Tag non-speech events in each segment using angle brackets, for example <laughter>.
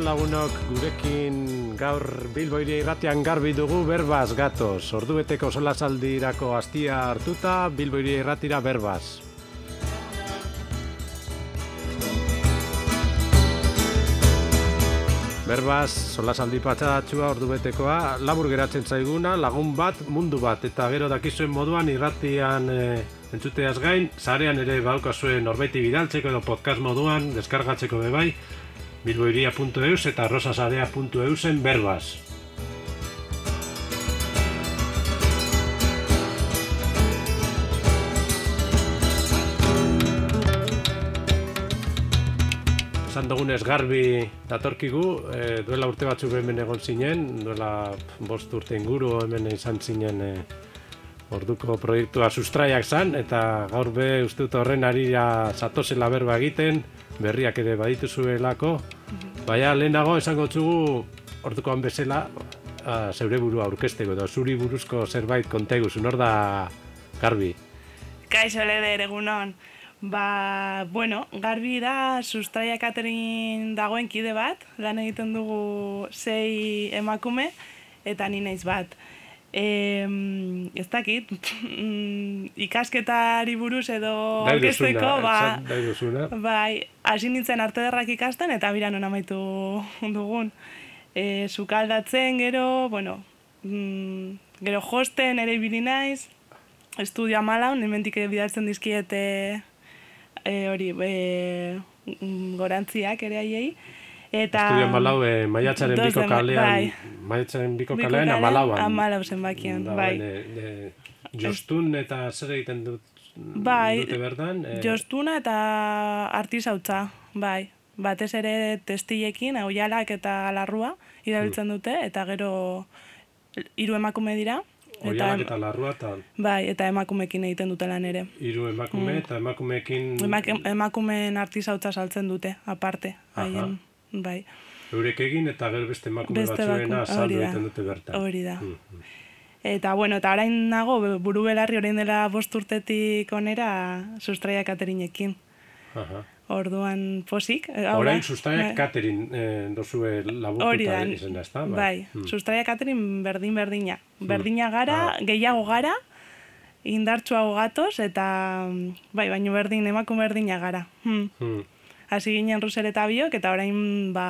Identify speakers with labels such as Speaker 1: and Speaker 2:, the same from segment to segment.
Speaker 1: egunon lagunok gurekin gaur Bilboiri irratian garbi dugu berbaz gatoz. Ordubeteko sola saldirako astia hartuta Bilboiri irratira berbaz. Berbaz, sola saldi patxadatxua ordubetekoa, labur geratzen zaiguna, lagun bat, mundu bat, eta gero dakizuen moduan irratian e, entzuteaz gain, zarean ere baukazuen norbaiti bidaltzeko edo podcast moduan, deskargatzeko bebai, bilboiria.eus eta rosasarea.eusen berbaz. Esan dugunez garbi datorkigu, e, duela urte batzuk hemen egon zinen, duela bost urte inguru hemen izan zinen e, orduko proiektua sustraiak zan, eta gaur be uste dut horren arira zatozela berba egiten, berriak ere baditu zuelako, baina lehenago esango txugu ordukoan bezala a, zeure burua aurkesteko, edo zuri buruzko zerbait kontegu, hor da garbi.
Speaker 2: Kaixo leder egunon. Ba, bueno, garbi da sustraia katerin dagoen kide bat, lan egiten dugu sei emakume, eta ni naiz bat. E, ez dakit, <laughs> ikasketari buruz edo orkesteko, ba, bai, hasi nintzen arte derrak ikasten, eta biran hona maitu <laughs> dugun. E, sukaldatzen gero, bueno, mm, gero josten ere ibili naiz, estudio amala, nementik bidaltzen dizkiete e, hori e, gorantziak ere aiei. Eta,
Speaker 1: Estudio amalau, e, maiatzaren biko kalean, bai, maiatzaren biko kalean, amalauan.
Speaker 2: Amalau zenbakian,
Speaker 1: da,
Speaker 2: bai.
Speaker 1: De, de, jostun eta zer egiten dut,
Speaker 2: bai,
Speaker 1: dute berdan? E,
Speaker 2: jostuna eta artizautza, bai. Batez ere testiekin, oialak eta larrua, idabiltzen
Speaker 1: hmm.
Speaker 2: dute, eta gero hiru emakume dira,
Speaker 1: Oialak eta larrua eta...
Speaker 2: Bai, eta emakumekin egiten dute lan ere.
Speaker 1: Hiru emakume
Speaker 2: Mm.
Speaker 1: eta emakumeekin...
Speaker 2: Emak, emakumeen artizautza saltzen dute, aparte. Haien, bai.
Speaker 1: Eurek egin eta gero beste emakume batzuena saldu
Speaker 2: da.
Speaker 1: egiten dute bertan.
Speaker 2: Hori da.
Speaker 1: Mm, mm.
Speaker 2: Eta, bueno, eta orain nago, buru belarri orain dela bost urtetik onera sustraia katerinekin.
Speaker 1: Aha.
Speaker 2: Orduan posik. eh, hau da.
Speaker 1: Orain sustraiak
Speaker 2: Bai.
Speaker 1: Katerin eh, dozue laburtuta
Speaker 2: da,
Speaker 1: izena, ezta?
Speaker 2: bai,
Speaker 1: Mm.
Speaker 2: sustraia katerin berdin-berdina. Berdina gara,
Speaker 1: Ah.
Speaker 2: gehiago gara, indartsuago gatoz, eta bai, baino berdin, emakume berdina gara. Hmm.
Speaker 1: Mm.
Speaker 2: Hasi ginen Ruser eta biok, eta orain, ba,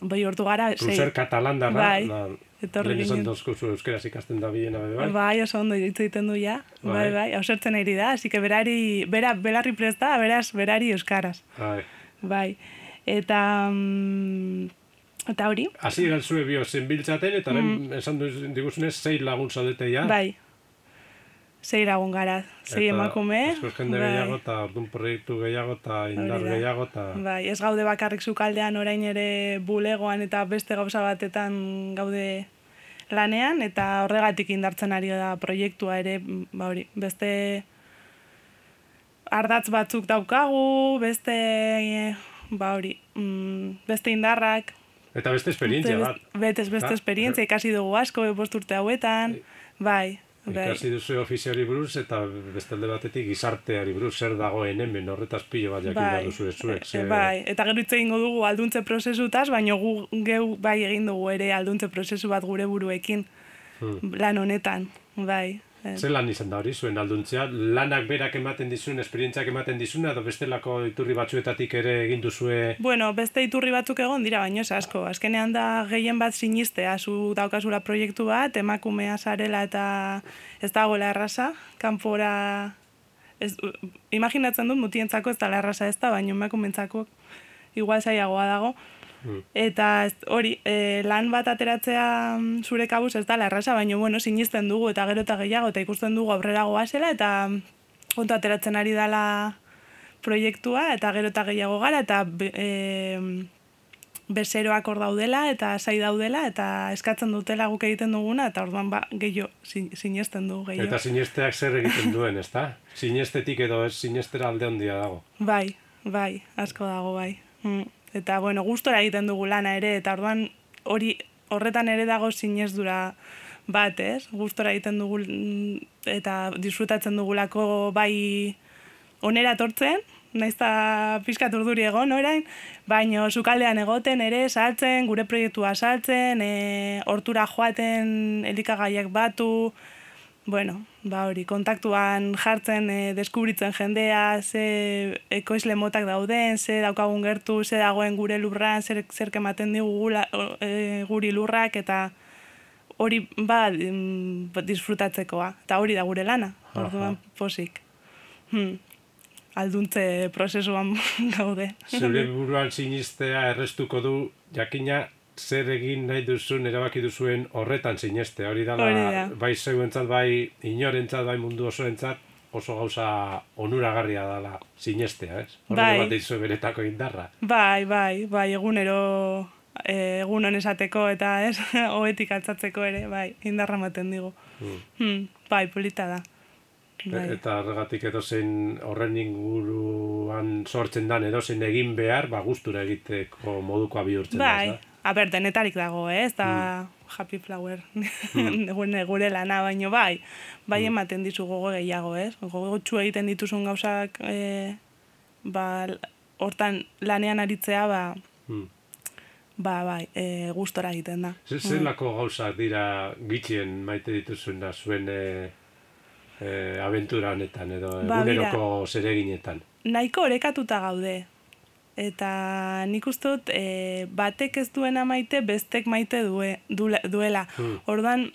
Speaker 2: bai hortu gara.
Speaker 1: Ruser katalandarra,
Speaker 2: Bai,
Speaker 1: da,
Speaker 2: etorri
Speaker 1: lehen esan dozkuzu euskeraz ikasten da biena be bai.
Speaker 2: Bai, oso ondo iritzu egiten du ja. Bai,
Speaker 1: Bai.
Speaker 2: bai, hausertzen ari da, así que berari, bera, belarri presta, beraz, berari euskaraz.
Speaker 1: Bai.
Speaker 2: Bai. Eta, mm, eta hori,
Speaker 1: Hasi eran zue bio zenbiltzaten, eta mm. esan diguzunez, zei lagun zaudete ja.
Speaker 2: bai, sei lagun gara,
Speaker 1: Eta
Speaker 2: emakume.
Speaker 1: askoz jende
Speaker 2: bai.
Speaker 1: gehiago, eta orduan proiektu gehiago, eta indar gehiago, eta...
Speaker 2: Bai, ez gaude bakarrik sukaldean orain ere bulegoan eta beste gauza batetan gaude lanean, eta horregatik indartzen ari da proiektua ere, ba hori, beste ardatz batzuk daukagu, beste, ba hori, mm, beste indarrak,
Speaker 1: Eta beste esperientzia bat.
Speaker 2: beste, beste
Speaker 1: Ba,
Speaker 2: esperientzia, ikasi dugu asko, bost urte hauetan, bai, bai.
Speaker 1: Ikasi duzu ofiziari buruz, eta beste alde batetik gizarteari buruz, zer dagoen hemen, horretaz pilo bat jakin behar duzu zuek.
Speaker 2: e, bai, eta gero hitz egingo dugu alduntze prozesutaz, baina gu geu bai egin dugu ere alduntze prozesu bat gure buruekin
Speaker 1: Hmm.
Speaker 2: lan honetan, bai. Eh,
Speaker 1: Zer lan izan da hori, zuen alduntzea, lanak berak ematen dizun, esperientziak ematen dizuna, edo bestelako iturri batzuetatik ere egin duzue...
Speaker 2: Bueno, beste iturri batzuk egon dira, baino ez asko. Azkenean da gehien bat sinistea, zu daukazula proiektu bat, emakumea zarela eta ez dagoela erraza, kanpora... Ez, imaginatzen dut mutientzako ez da erraza ez da, baina emakumentzako igual zailagoa dago.
Speaker 1: Mm.
Speaker 2: Eta ez- hori, e, lan bat ateratzea mm, zure kabuz ez da erraza, baina bueno, sinisten dugu eta gero eta gehiago eta ikusten dugu aurrera goazela eta ondo ateratzen ari dala proiektua eta gero eta gehiago gara eta e, bezeroak hor daudela eta sai daudela eta eskatzen dutela guk egiten duguna eta orduan ba, gehiago sin- sinesten du gehiago.
Speaker 1: Eta sinesteak zer egiten duen, ezta? Sinestetik edo ez sinestera alde handia dago.
Speaker 2: Bai, bai, asko dago bai. Mm. Eta, bueno, gustora egiten dugu lana ere, eta orduan hori horretan ere dago sinesdura bat, ez? Gustora egiten dugu mm, eta disfrutatzen dugulako bai onera etortzen, naiz eta pixkat urduri egon orain, baino sukaldean egoten ere saltzen, gure proiektua saltzen, e, hortura joaten elikagaiak batu, bueno, ba hori, kontaktuan jartzen, e, deskubritzen jendea, ze ekoizle motak dauden, ze daukagun gertu, ze dagoen gure lurran, zer, zer kematen digu gula, e, guri lurrak, eta hori ba disfrutatzekoa, eta hori da gure lana, orduan posik. Hmm alduntze prozesuan <laughs> gaude.
Speaker 1: Zure buruan sinistea errestuko du jakina zer egin nahi duzun erabaki duzuen horretan sineste. Hori da, bai zeuentzat, bai inorentzat, bai mundu osoentzat oso gauza onuragarria dela sinestea, ez? Horre bai. bat izu beretako indarra.
Speaker 2: Bai, bai, bai, egunero eh, egun esateko eta ez, <laughs> hoetik altzatzeko ere, bai, indarra maten digu. Hmm. Hmm, bai, polita da.
Speaker 1: Bai. Eta horregatik edo horren inguruan sortzen dan edo egin behar, ba gustura egiteko moduko bihurtzen
Speaker 2: bai. da. Aber, denetarik dago, eh? ez da mm. happy flower mm. <laughs> gure lana, baino bai, bai mm. ematen dizu gogo gehiago, ez? Gogo txu egiten dituzun gauzak, e, ba, hortan lanean aritzea, ba, mm. ba, bai, e, gustora egiten da.
Speaker 1: Zer mm. gauzak dira gitxien maite dituzun da zuen... E eh, aventura honetan edo ba, eguneroko zereginetan.
Speaker 2: Nahiko orekatuta gaude. Eta nik dut e, batek ez duena maite, bestek maite due, duela. Hmm. Orduan,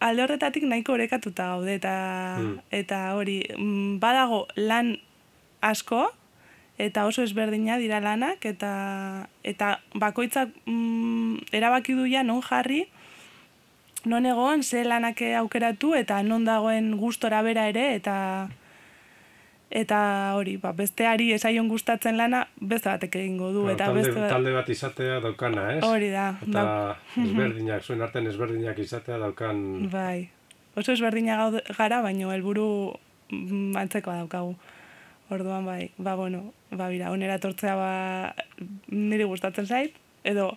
Speaker 2: alde horretatik nahiko orekatuta gaude. Eta, hmm. eta hori, mm, badago lan asko, eta oso ezberdina dira lanak, eta, eta bakoitzak mm, erabaki duia non jarri, non egon, ze lanak aukeratu eta non dagoen gustora bera ere eta eta hori, ba, besteari esaion gustatzen lana beste batek egingo du. eta
Speaker 1: talde, beste... talde bat izatea daukana, ez?
Speaker 2: Hori da.
Speaker 1: Eta <laughs> ezberdinak, zuen artean ezberdinak izatea daukan...
Speaker 2: Bai, oso ezberdinak gara, baino helburu mm, antzekoa daukagu. Orduan bai, ba bueno, ba bira, onera tortzea ba niri gustatzen zait, edo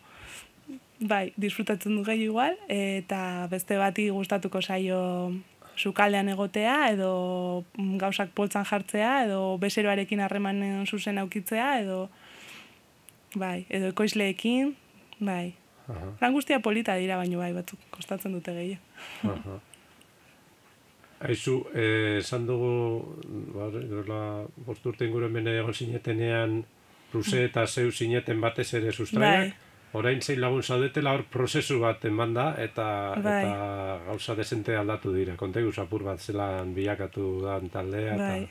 Speaker 2: bai, disfrutatzen du gehi igual, eta beste bati gustatuko saio sukaldean egotea, edo gauzak poltzan jartzea, edo bezeroarekin harreman zuzen aukitzea, edo bai, edo ekoizleekin, bai. Lan guztia polita dira, baino bai, batzuk kostatzen dute gehi.
Speaker 1: Aizu, eh, esan dugu, bar, dola, bosturten gure mene egon zinetenean, Ruse eta zeu zineten batez ere sustraiak, bai orain zein lagun zaudetela hor prozesu bat eman da eta, bai. eta gauza desente aldatu dira. Kontegu zapur bat zelan bilakatu dan taldea eta bai.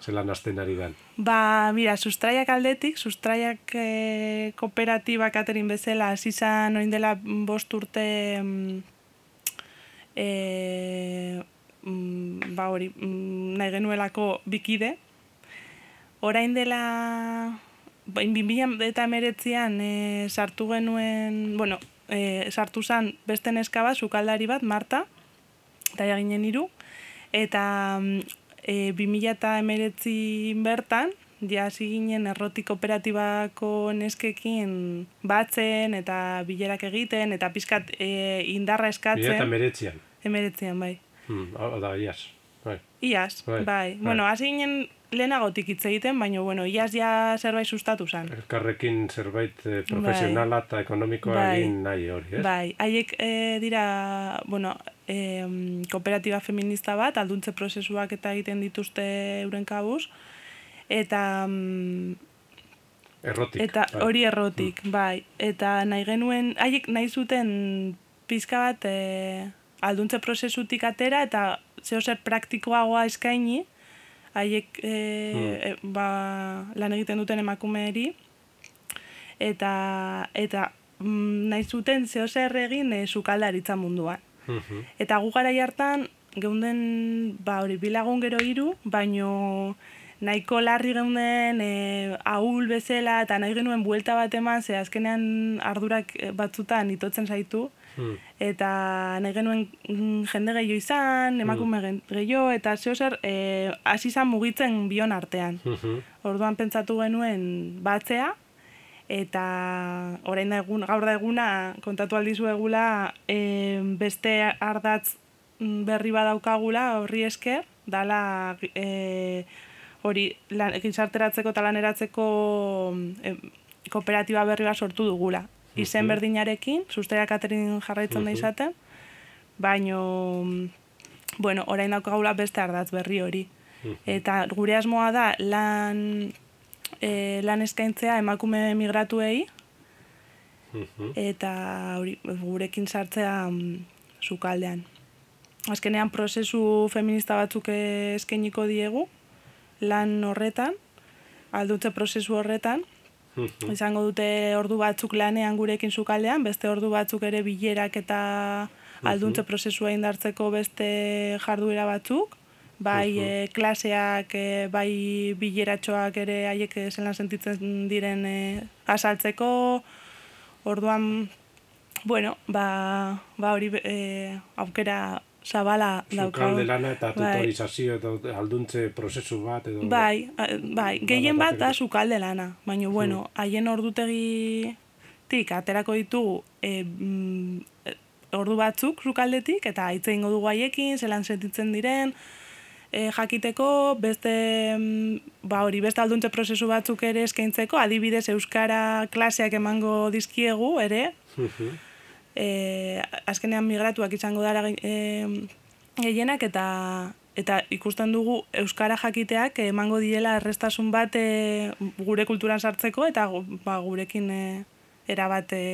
Speaker 1: zelan azten ari dan.
Speaker 2: Ba, mira, sustraiak aldetik, sustraiak e, kooperatiba katerin bezala, zizan oin dela bost urte e, ba hori, nahi genuelako bikide. Orain dela bain eta emeretzean e, sartu genuen, bueno, e, sartu zen beste neska bat, sukaldari bat, Marta, eta jaginen iru, eta e, 2000 eta emeretzi bertan, ja ginen errotik operatibako neskekin batzen eta bilerak egiten eta pizkat e, indarra eskatzen. 2000
Speaker 1: eta emeretzean.
Speaker 2: Emeretzean, bai.
Speaker 1: Hmm, da, iaz. Bai.
Speaker 2: Iaz, bai. bai. bai. Bueno, hasi ginen lehenagotik hitz egiten, baina, bueno, iaz ja zerbait sustatu zen.
Speaker 1: Elkarrekin zerbait eh, profesionala eta ekonomikoa bai. egin nahi hori, ez?
Speaker 2: Bai, haiek eh, dira, bueno, eh, kooperatiba feminista bat, alduntze prozesuak eta egiten dituzte euren kabuz, eta... Mm,
Speaker 1: errotik.
Speaker 2: Eta bai. hori errotik, mm. bai. Eta nahi genuen, haiek nahi zuten pizka bat eh, alduntze prozesutik atera, eta zeo zer praktikoagoa eskaini, haiek e, e, ba, lan egiten duten emakumeeri eta eta mm, nahi zuten zeo zer egin e, sukaldaritza munduan. Hmm. Eta gu gara hartan geunden ba hori bilagun gero hiru, baino nahiko larri geunden e, ahul bezala eta nahi genuen buelta bat eman, ze azkenean ardurak batzutan itotzen zaitu, Hmm. Eta nahi genuen mm, jende gehiago izan, hmm. emakume hmm. gehiago, eta zeo zer, e, hasi izan mugitzen bion artean. Hmm. Orduan pentsatu genuen batzea, eta orain da egun, gaur da eguna kontatu aldizu egula e, beste ardatz mm, berri badaukagula horri esker, dala e, hori lan, gizarteratzeko eta laneratzeko e, kooperatiba berri bat sortu dugula. Izen berdinarekin, sustaia katerin jarraitzen da izaten, baino, bueno, orain dauka gaula beste ardatz berri hori. Eta gure asmoa da lan, e, lan eskaintzea emakume migratuei, eta hori, gurekin sartzea zukaldean. Mm, Azkenean prozesu feminista batzuk eskainiko diegu, lan horretan, aldutze prozesu horretan, izango dute ordu batzuk lanean gurekin sukaldean, beste ordu batzuk ere bilerak eta alduntze prozesua indartzeko beste jarduera batzuk, bai e, klaseak, e, bai bileratxoak ere haiek zelan sentitzen diren e, asaltzeko, orduan, bueno, ba, ba hori e, aukera zabala
Speaker 1: daukagu. Zukalde lana eta bai. tutorizazio edo alduntze prozesu bat edo...
Speaker 2: Bai, bai, gehien bat da zukalde lana. Baina, hmm. bueno, haien ordutegi tik, aterako ditugu e, ordu batzuk zukaldetik eta hitze ingo dugu haiekin, zelan sentitzen diren, e, jakiteko, beste, mm, ba hori, beste alduntze prozesu batzuk ere eskaintzeko, adibidez Euskara klaseak emango dizkiegu, ere, e, azkenean migratuak izango dara e, gehienak eta eta ikusten dugu euskara jakiteak emango diela errestasun bat e, gure kulturan sartzeko eta ba, gurekin e, erabat e,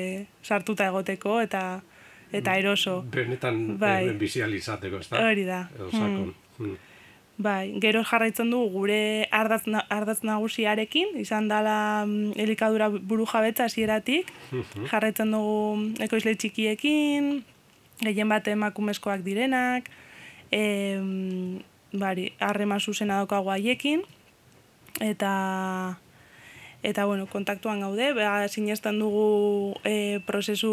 Speaker 2: sartuta egoteko eta eta eroso.
Speaker 1: Benetan bai. bizializateko, ez da?
Speaker 2: Hori da. Hmm. Hmm. Bai, gero jarraitzen du gure ardaz, ardaz nagusiarekin, izan dela mm, elikadura buru jabetza hasieratik mhm. jarraitzen dugu ekoizle txikiekin, gehien bat emakumezkoak direnak, e, bari, harrema zuzena daukagu haiekin, eta eta bueno, kontaktuan gaude, beha sinesten dugu e, prozesu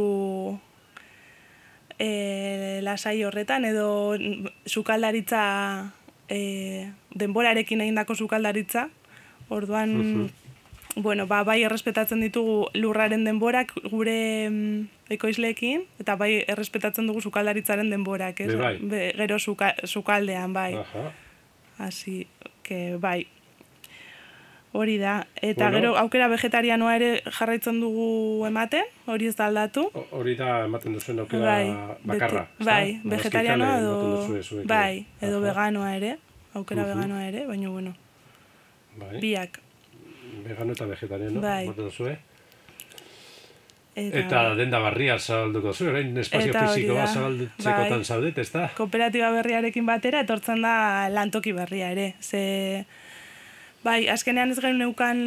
Speaker 2: e, lasai horretan, edo sukaldaritza e, denborarekin egindako sukaldaritza. Orduan, bueno, ba, bai errespetatzen ditugu lurraren denborak gure mm, ekoizleekin, eta bai errespetatzen dugu sukaldaritzaren denborak, ez?
Speaker 1: Bai.
Speaker 2: Be, gero suka, sukaldean, bai. Asi, que bai. Hori da. Eta gero aukera vegetarianoa ere jarraitzen dugu ematen, hori ez da aldatu.
Speaker 1: Hori da ematen duzuen aukera bai, bakarra.
Speaker 2: bai, vegetarianoa edo, bai, edo veganoa ere, aukera veganoa ere, baina bueno. Bai. Biak.
Speaker 1: Vegano eta vegetariano, bai. ematen duzue. Eta, eta denda barria zabalduko zu, orain espazio fiziko bat zabaldutzekotan bai. zaudet, ez da?
Speaker 2: Kooperatiba berriarekin batera, etortzen da lantoki berria ere. Ze, Bai, azkenean ez gen neukan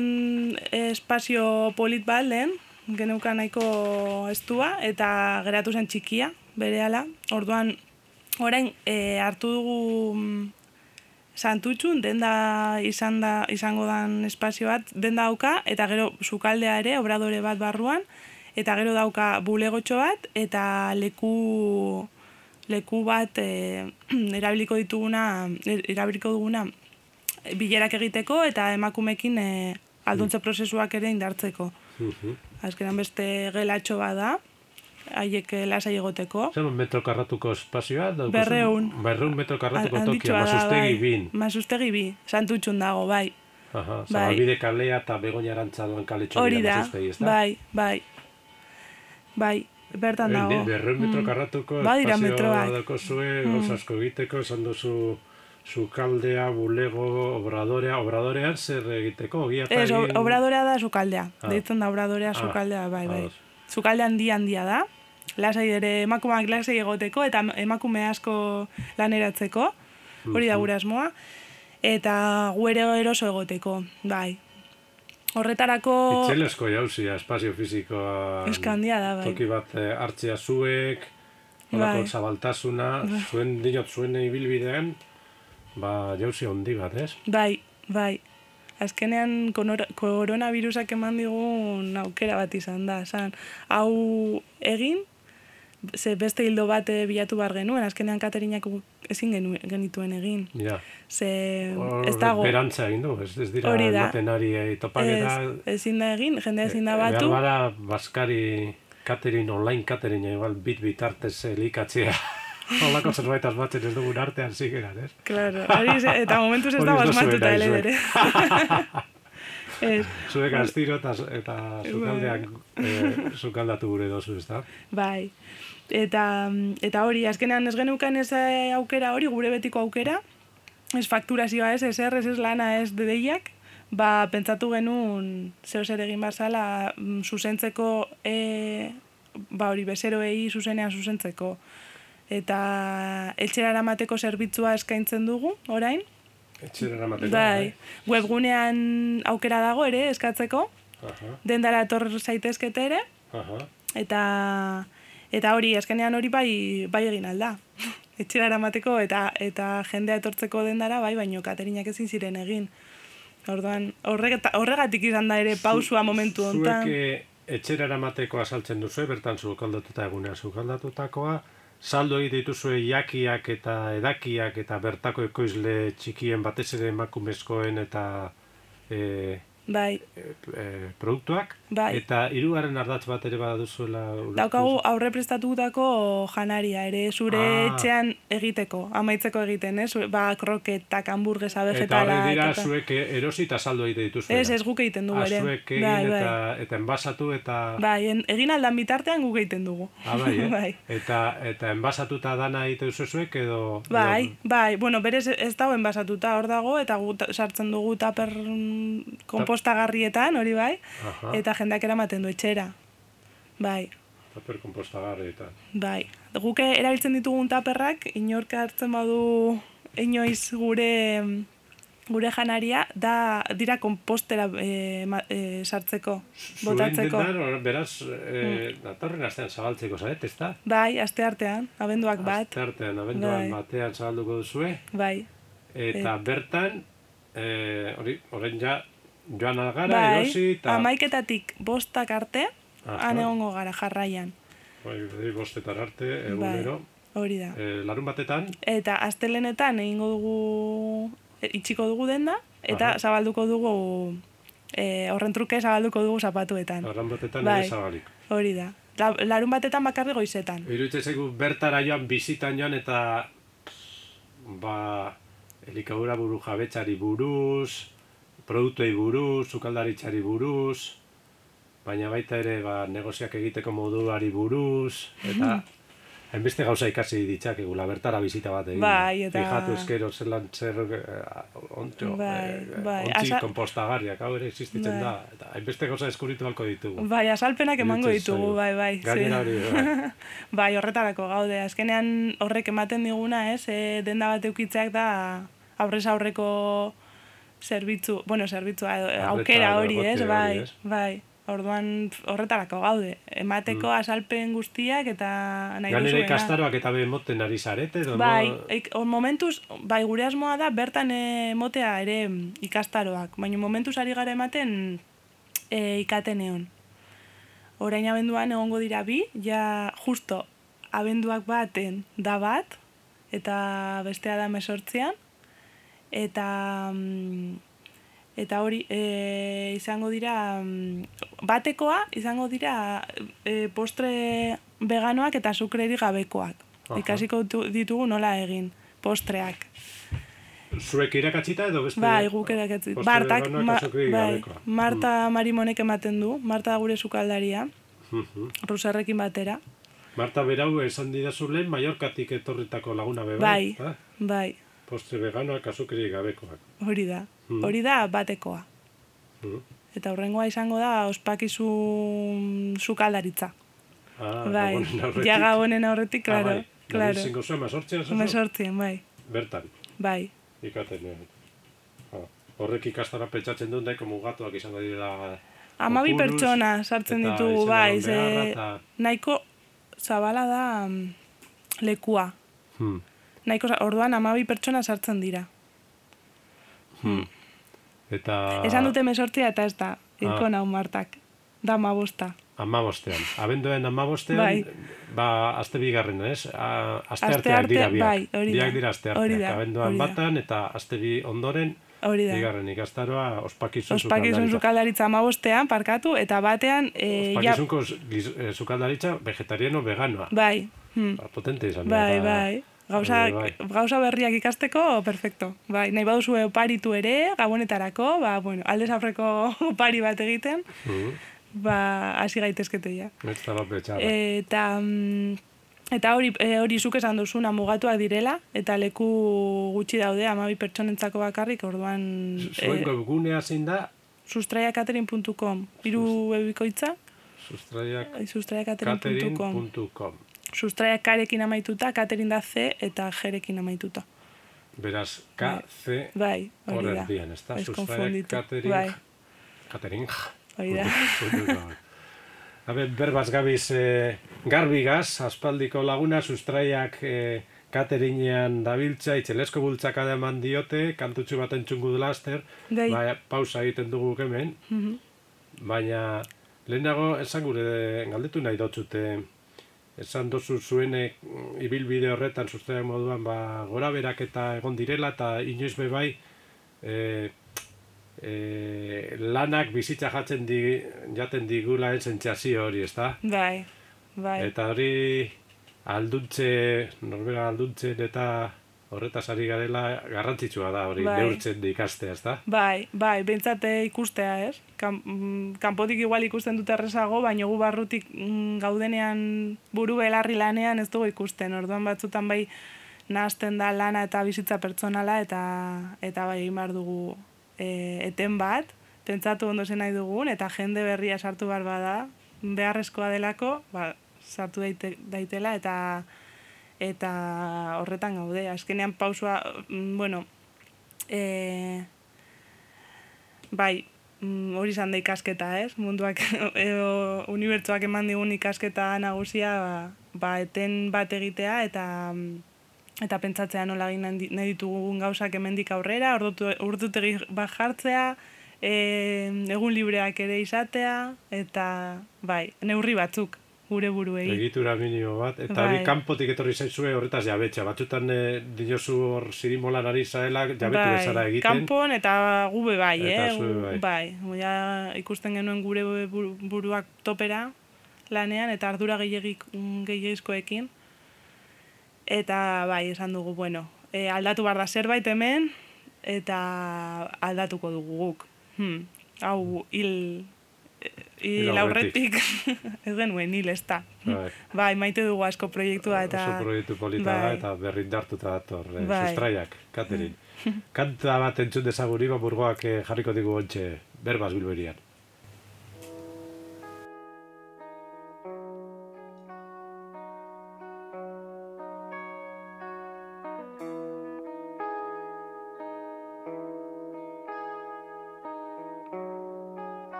Speaker 2: espazio polit bat lehen, geneukan nahiko estua eta geratu zen txikia, bere ala. Orduan, orain e, hartu dugu mm, santutxun, denda izan da, izango dan espazio bat, denda dauka, eta gero sukaldea ere, obradore bat barruan, eta gero dauka bulegotxo bat, eta leku leku bat e, <clears throat> erabiliko dituguna, erabiliko duguna bilerak egiteko eta emakumekin e, alduntze prozesuak ere indartzeko. Azkenan beste gelatxo bada, haiek lasai egoteko.
Speaker 1: Zer metro karratuko espazioa?
Speaker 2: Berreun.
Speaker 1: Berreun metro karratuko tokia, masustegi bai. bin.
Speaker 2: Masustegi bi, santutxun dago, bai.
Speaker 1: Aha, bai. Zababide kalea eta begonia arantzadoen kaletxo
Speaker 2: Hori da, bai, bai. Bai, bertan dago.
Speaker 1: Berreun metro mm. karratuko espazioa dako zue, mm. asko egiteko, esan duzu sukaldea, bulego, obradorea, obradorea zer egiteko?
Speaker 2: Ez, obradorea da sukaldea. Ah. Deitzen da obradorea ah. sukaldea, bai, bai. Sukalde handia handia da. Lasai ere emakumeak lasai egoteko eta emakume asko laneratzeko. Hori da gure asmoa. Eta guere eroso egoteko, bai. Horretarako...
Speaker 1: Itxelesko jauzia, espazio fizikoa...
Speaker 2: Eskandia da, bai.
Speaker 1: Toki bat eh, hartzea zuek, bai. zabaltasuna, bai. zuen dinot zuen ibilbidean, Ba, jauzi hondi bat, ez?
Speaker 2: Bai, bai. Azkenean koronavirusak eman digun aukera bat izan da. Zan, hau egin, ze beste hildo bat bilatu bar genuen, azkenean Katerinak ezin genituen egin.
Speaker 1: Ja.
Speaker 2: Ze, ez dago...
Speaker 1: Berantza egin du, ez, ez dira ematen ari topaketa...
Speaker 2: Ez, ezin da egin, jende ezin da batu.
Speaker 1: Behar bada, Baskari Katerin, online Katerin, igual bit bitartez elikatzea. Holako zerbait asmatzen ez dugun artean zigeran, ez?
Speaker 2: Claro, eta momentuz ez da asmatuta ele ere.
Speaker 1: Zuek astiro eta, eta zukaldeak zukaldatu gure dozu, ez da? <laughs>
Speaker 2: Bai. Eta, eta hori, azkenean ez genukan ez aukera hori, gure betiko aukera, ez fakturazioa ez, ez errez ez lana ez dedeiak, ba, pentsatu genuen zeo zer egin bazala mm, zuzentzeko e, ba hori bezeroei zuzenean zuzentzeko eta etxera eramateko zerbitzua eskaintzen dugu orain
Speaker 1: etxera eramateko
Speaker 2: bai, bai. webgunean aukera dago ere eskatzeko Aha. dendara etor zaitezkete ere Aha. eta eta hori azkenean hori bai bai egin alda <laughs> etxera eramateko eta eta jendea etortzeko dendara bai baino katerinak ezin ziren egin Orduan, horregatik izan da ere pausua momentu hontan.
Speaker 1: Zuek etxera eramateko asaltzen duzu, bertan zukaldatuta egunea zukaldatutakoa, saldo egite dituzue jakiak eta edakiak eta bertako ekoizle txikien batez ere emakumezkoen eta e,
Speaker 2: bai.
Speaker 1: E, produktuak.
Speaker 2: Bai.
Speaker 1: Eta hirugarren ardatz bat ere badaduzuela.
Speaker 2: Daukagu aurre prestatutako janaria ere zure ah. etxean egiteko, amaitzeko egiten, ez? Ba, kroketak, hamburguesa, vegetalak.
Speaker 1: Eta hori dira eta... zuek erosi eta saldo egite dituzuela.
Speaker 2: Ez, ez guk egiten dugu
Speaker 1: ah, ere. Zuek egin bai, bai. eta, eta enbasatu eta...
Speaker 2: Bai, egin aldan bitartean guk egiten dugu.
Speaker 1: Ah, bai, eh? <laughs> bai. Eta, eta enbasatuta dana egite zuek edo...
Speaker 2: Bai, edo... bai, bueno, berez ez dago enbasatuta hor dago eta gu sartzen dugu taper kompost kompostagarrietan, hori bai, Aha. eta jendeak eramaten du etxera. Bai.
Speaker 1: Taper kompostagarrietan.
Speaker 2: Bai. Guke erabiltzen ditugun taperrak, inorka hartzen badu inoiz gure gure janaria, da dira kompostera e, e, sartzeko, botatzeko.
Speaker 1: Zuen dendar, beraz, e, mm. datorren astean zabaltzeko, zaret, ez da?
Speaker 2: Bai, aste artean, abenduak bat.
Speaker 1: Aste artean, abenduak bai. batean zabalduko duzue.
Speaker 2: Bai.
Speaker 1: Eta e. bertan, hori, horren ja, joan algara, bai, erosi,
Speaker 2: eta... amaiketatik bostak arte, han egongo gara jarraian.
Speaker 1: Bai, bai, bostetan arte, egunero.
Speaker 2: Bai, hori da.
Speaker 1: E, larun batetan?
Speaker 2: Eta astelenetan egingo dugu, e, itxiko dugu denda, eta Aha. zabalduko dugu, e, horren truke zabalduko dugu zapatuetan.
Speaker 1: Larun batetan bai, zabalik.
Speaker 2: Hori da. La, larun batetan bakarri goizetan.
Speaker 1: Iruditzen zaigu bertara joan bizitan joan eta ba, elikadura buru jabetxari buruz, produktuei buruz, sukaldaritzari buruz, baina baita ere ba, negoziak egiteko moduari buruz, eta <laughs> hainbeste gauza ikasi ditzak egula, bertara bizita bat egin.
Speaker 2: Bai, eta...
Speaker 1: Fijatu eskero zelan zer uh, ontxo, bai, eh, bai. ontzi Asa... kompostagarriak, hau ere existitzen bai. da, eta hainbeste gauza eskuritu balko ditugu.
Speaker 2: Bai, asalpenak emango ditugu, bai, bai.
Speaker 1: Gainera hori, bai. <laughs>
Speaker 2: bai, horretarako gaude, azkenean horrek ematen diguna, ez, e, denda bat eukitzeak da aurrez aurreko zerbitzu, bueno, zerbitzua aukera hori, ez, bai, bai. Orduan horretarako gaude. Emateko mm. asalpen guztiak eta nahi duzuena.
Speaker 1: Ganere ikastaroak eta be moten ari zarete? Edo
Speaker 2: bai, no? momentuz, bai, gure asmoa da bertan motea ere ikastaroak. Baina momentuz ari gara ematen e, ikaten egon. Horain abenduan egongo dira bi, ja justo abenduak baten da bat, eta bestea da mesortzian eta mm, eta hori e, izango dira mm, batekoa izango dira e, postre veganoak eta sukreri gabekoak. Ikasiko ditugu nola egin postreak.
Speaker 1: Zuek irakatzita edo beste?
Speaker 2: Bai, guk irakatzita. Bartak, ma, bai, Marta mm. Marimonek ematen du, Marta gure sukaldaria, uh rusarrekin batera.
Speaker 1: Marta berau esan didazu lehen, Mallorkatik etorritako laguna beba.
Speaker 2: Bai, bai. bai
Speaker 1: postre veganoak azukri gabekoak.
Speaker 2: Hori da. Hmm. Hori da batekoa. Hmm. Eta horrengoa izango da ospakizun sukaldaritza.
Speaker 1: Ah, bai.
Speaker 2: Jaga honen aurretik, klaro.
Speaker 1: Ah, bai. Claro. Zingo zuen, mazortzien?
Speaker 2: Mazortzien, bai.
Speaker 1: Bertan?
Speaker 2: Bai.
Speaker 1: Ikaten, ah. Horrek ikastara pentsatzen duen daiko mugatuak izango dira...
Speaker 2: Amabi pertsona sartzen ditugu, bai. Ze... Naiko zabala da mm, lekua. Hmm nahiko orduan amabi pertsona sartzen dira.
Speaker 1: Hmm. Eta...
Speaker 2: Esan dute mesortzia eta ez da, irko ah. martak. Da amabosta.
Speaker 1: Amabostean. Abenduen amabostean, bai. ba, azte bigarren, ez? A, azte, azte arteak dira biak. Bai,
Speaker 2: hori
Speaker 1: biak dira azte arteak. Abenduan batan eta azte bi ondoren,
Speaker 2: Hori da.
Speaker 1: Bigarren ikastaroa ospakizun,
Speaker 2: ospakizun zukaldaritza amabostean, parkatu, eta batean...
Speaker 1: E, Ospakizunko ja... zukaldaritza vegetariano veganoa.
Speaker 2: Bai.
Speaker 1: Hmm. Ba, potente izan.
Speaker 2: Bai, bai. Gauza, bai. gauza berriak ikasteko, perfecto. Bai, nahi baduzu oparitu ere, gabonetarako, ba, bueno, aldez afriko <laughs> opari bat egiten, mm ba, hasi gaitezkete ja. Eta, mm, eta hori, e, hori zuk esan duzuna mugatuak direla, eta leku gutxi daude, amabi pertsonentzako bakarrik, orduan...
Speaker 1: Zuen e, gunea zein da?
Speaker 2: sustraiakaterin.com, iru ebikoitza?
Speaker 1: Sustraiakaterin.com
Speaker 2: sustraia karekin amaituta, katerin da C eta jerekin amaituta.
Speaker 1: Beraz, K, bai. C,
Speaker 2: bai, hori
Speaker 1: da. Bien, ez da, sustraia katering,
Speaker 2: bai.
Speaker 1: katering,
Speaker 2: hori da. <laughs>
Speaker 1: A ber, berbaz gabiz, eh, garbigaz, aspaldiko laguna, sustraiak eh, katerinean dabiltza, itxelesko bultzak ademan diote, kantutxu bat entzungu du laster, bai. bai. pausa egiten dugu hemen, mm baina lehenago esan gure galdetu nahi dotzute, esan dozu zuenek mm, ibilbide horretan sustraia moduan ba, gora berak eta egon direla eta inoiz bai e, e, lanak bizitza jatzen di, jaten digula entzentzazio hori, ezta?
Speaker 2: Bai, bai.
Speaker 1: Eta hori alduntze, norbera alduntzen eta horretaz ari garela garrantzitsua da hori bai. neurtzen ikastea, ezta?
Speaker 2: Bai, bai, bentsate ikustea, ez? Kan, mm, kanpotik igual ikusten dute errezago, baina gu barrutik mm, gaudenean buru belarri lanean ez dugu ikusten. Orduan batzutan bai nahazten da lana eta bizitza pertsonala eta eta bai egin dugu e, eten bat, pentsatu ondo zen nahi dugun, eta jende berria sartu behar bada, beharrezkoa delako, ba, sartu daite, daitela, eta eta horretan gaude. Azkenean pausua, mm, bueno, e, bai, mm, hori izan da ikasketa, ez? Munduak, <laughs> edo, unibertsuak eman digun ikasketa nagusia, ba, ba, eten bat egitea, eta eta pentsatzea nola egin nahi ditugun gauzak hemendik aurrera, urdutegi bat jartzea, e, egun libreak ere izatea, eta bai, neurri batzuk, gure buruei.
Speaker 1: Egitura minimo bat, eta bai. kanpotik etorri zaizue horretaz jabetxa. Batzutan e, dinosu hor zirimolan ari zaela jabetu bai. bezala egiten.
Speaker 2: Kanpon eta gube bai, eta eh? bai. bai. ikusten genuen gure buruak topera lanean, eta ardura gehiagizkoekin. Eta bai, esan dugu, bueno, e, aldatu bar da zerbait hemen, eta aldatuko dugu guk. Hmm. Hau, hil, laurretik <laughs> ez genuen hil ez da. Bai. bai, maite dugu asko proiektua eta...
Speaker 1: Oso proiektu polita bai. da eta berrindartuta dator, eh, bai. sustraiak, Katerin. <laughs> Kanta bat entzun dezaguri, burgoak eh, jarriko digu ontxe berbaz bilberian.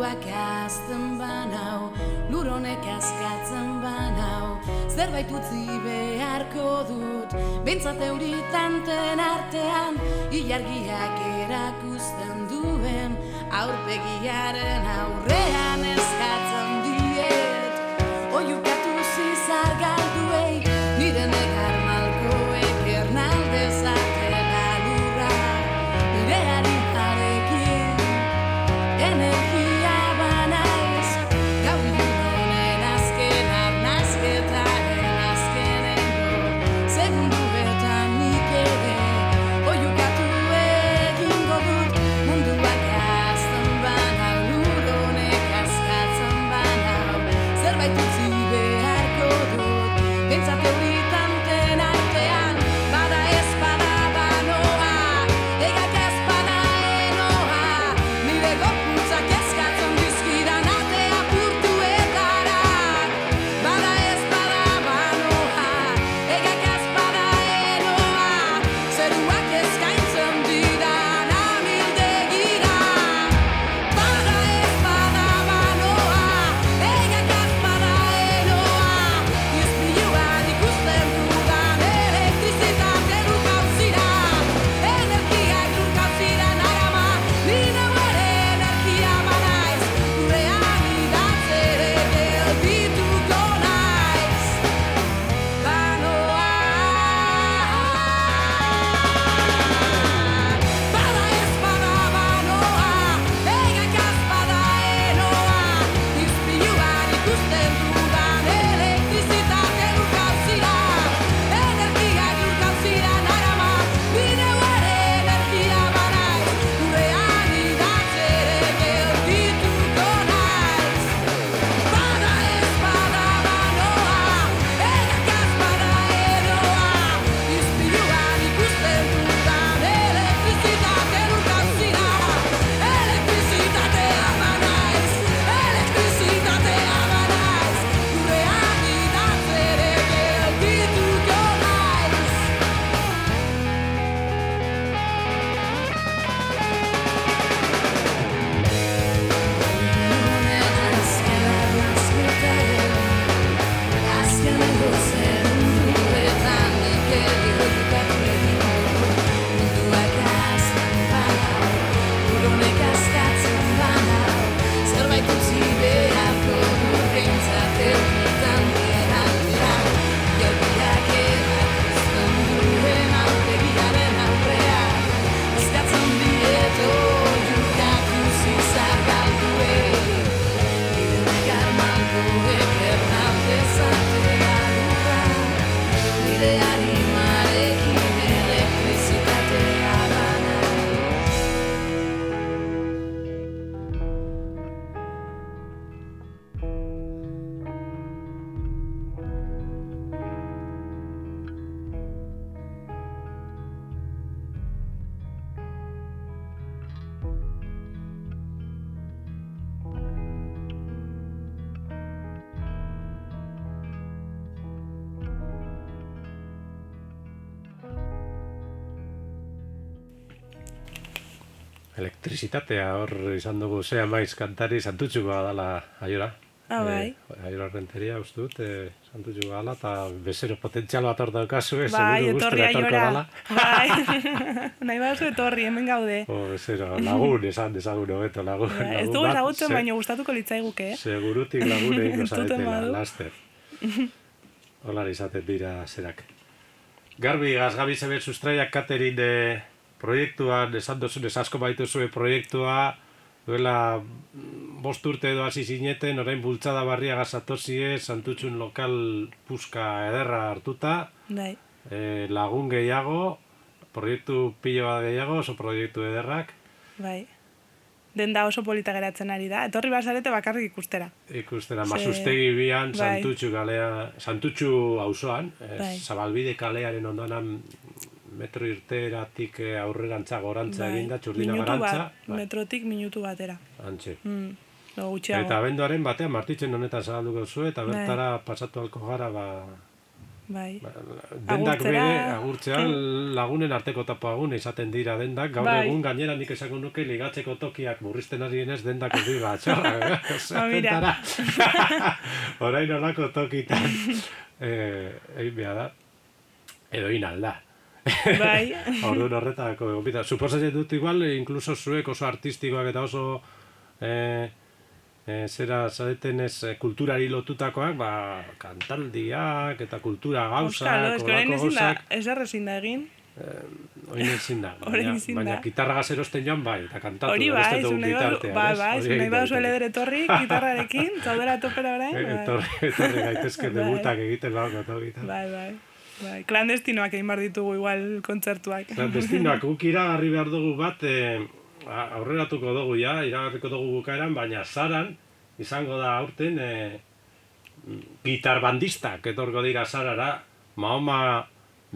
Speaker 3: Orduak azten banau, luronek askatzen banau, zerbait utzi beharko dut, bentsat euritanten artean, ilargiak erakusten duen, aurpegiaren aurrean ez.
Speaker 1: Elektrizitatea hor izan dugu zea maiz kantari santutxuko dala aiora.
Speaker 2: Ah, bai.
Speaker 1: E, aiora renteria, uste dut, e, santutxuko dala, eta bezero potentzial bat hor daukazu,
Speaker 2: e, bai, seguru etorko dala. Bai, <laughs> nahi bat etorri, hemen gaude.
Speaker 1: O, bezero, lagun, esan dezagun hobeto, lagun. Ba,
Speaker 2: ez dugu ezagutzen, baina gustatuko litzaiguke, eh?
Speaker 1: Segurutik lagun <laughs> egin gozadetela, laster. <laughs> Hola, izaten dira zerak. Garbi, gazgabi zebe sustraiak katerin de proiektuan, esan dozun, asko baitu zuen proiektua, duela mm, bost urte edo hasi zineten, orain bultzada barria gazatozie, santutxun lokal puska ederra hartuta,
Speaker 2: Dai.
Speaker 1: E, lagun gehiago, proiektu pilo bat gehiago, oso proiektu ederrak.
Speaker 2: Bai. Den da oso polita geratzen ari da. Etorri bazarete bakarrik ikustera.
Speaker 1: Ikustera, Se... masustegi bian, bai. santutxu galea, santutxu hauzoan, bai. zabalbide kalearen ondoan metro irteratik eh, aurrerantza gorantza bai. eginda, txurdina garantza.
Speaker 2: Bai. metrotik minutu batera.
Speaker 1: Antxe.
Speaker 2: Mm.
Speaker 1: Eta abenduaren batean martitzen honetan zagalduko zu, eta bai. bertara pasatu alko gara, ba...
Speaker 2: Bai.
Speaker 1: Ba, dendak bere, agurtzean lagunen arteko tapa agun izaten dira dendak, gaur bai. egun gainera nik esako nuke ligatzeko tokiak burrizten ari denez dendak ez dira, txorra, <laughs>
Speaker 2: ba,
Speaker 1: Horain <laughs> horako tokitan, eh, egin behar da, edo inalda.
Speaker 2: Bai. <laughs>
Speaker 1: Orduan horretako egon Suposatzen dut igual, incluso zuek oso artistikoak eta oso eh, eh, zera zareten ez eh, kulturari lotutakoak, ba, kantaldiak eta kultura gauzak,
Speaker 2: Euskalo, ez gauzak. Ez errezin da egin.
Speaker 1: Eh, Oin ezin da, <laughs> baina, baina gitarra gazerosten joan bai, eta kantatu.
Speaker 2: Hori bai, zunei bai, bai, zunei bai, zuele dere torri, gitarrarekin, <laughs> zaudera topera orain.
Speaker 1: Bai. Etorri, etorri gaitezke debutak egiten lau gato gitarra.
Speaker 2: Bai, bai. Bai, klandestinoak egin behar ditugu igual kontzertuak.
Speaker 1: Klandestinoak, <laughs> guk iragarri behar dugu bat, e, aurreratuko dugu ja, iragarriko dugu bukaeran, baina zaran, izango da aurten, e, gitar bandistak etorko dira zarara, Mahoma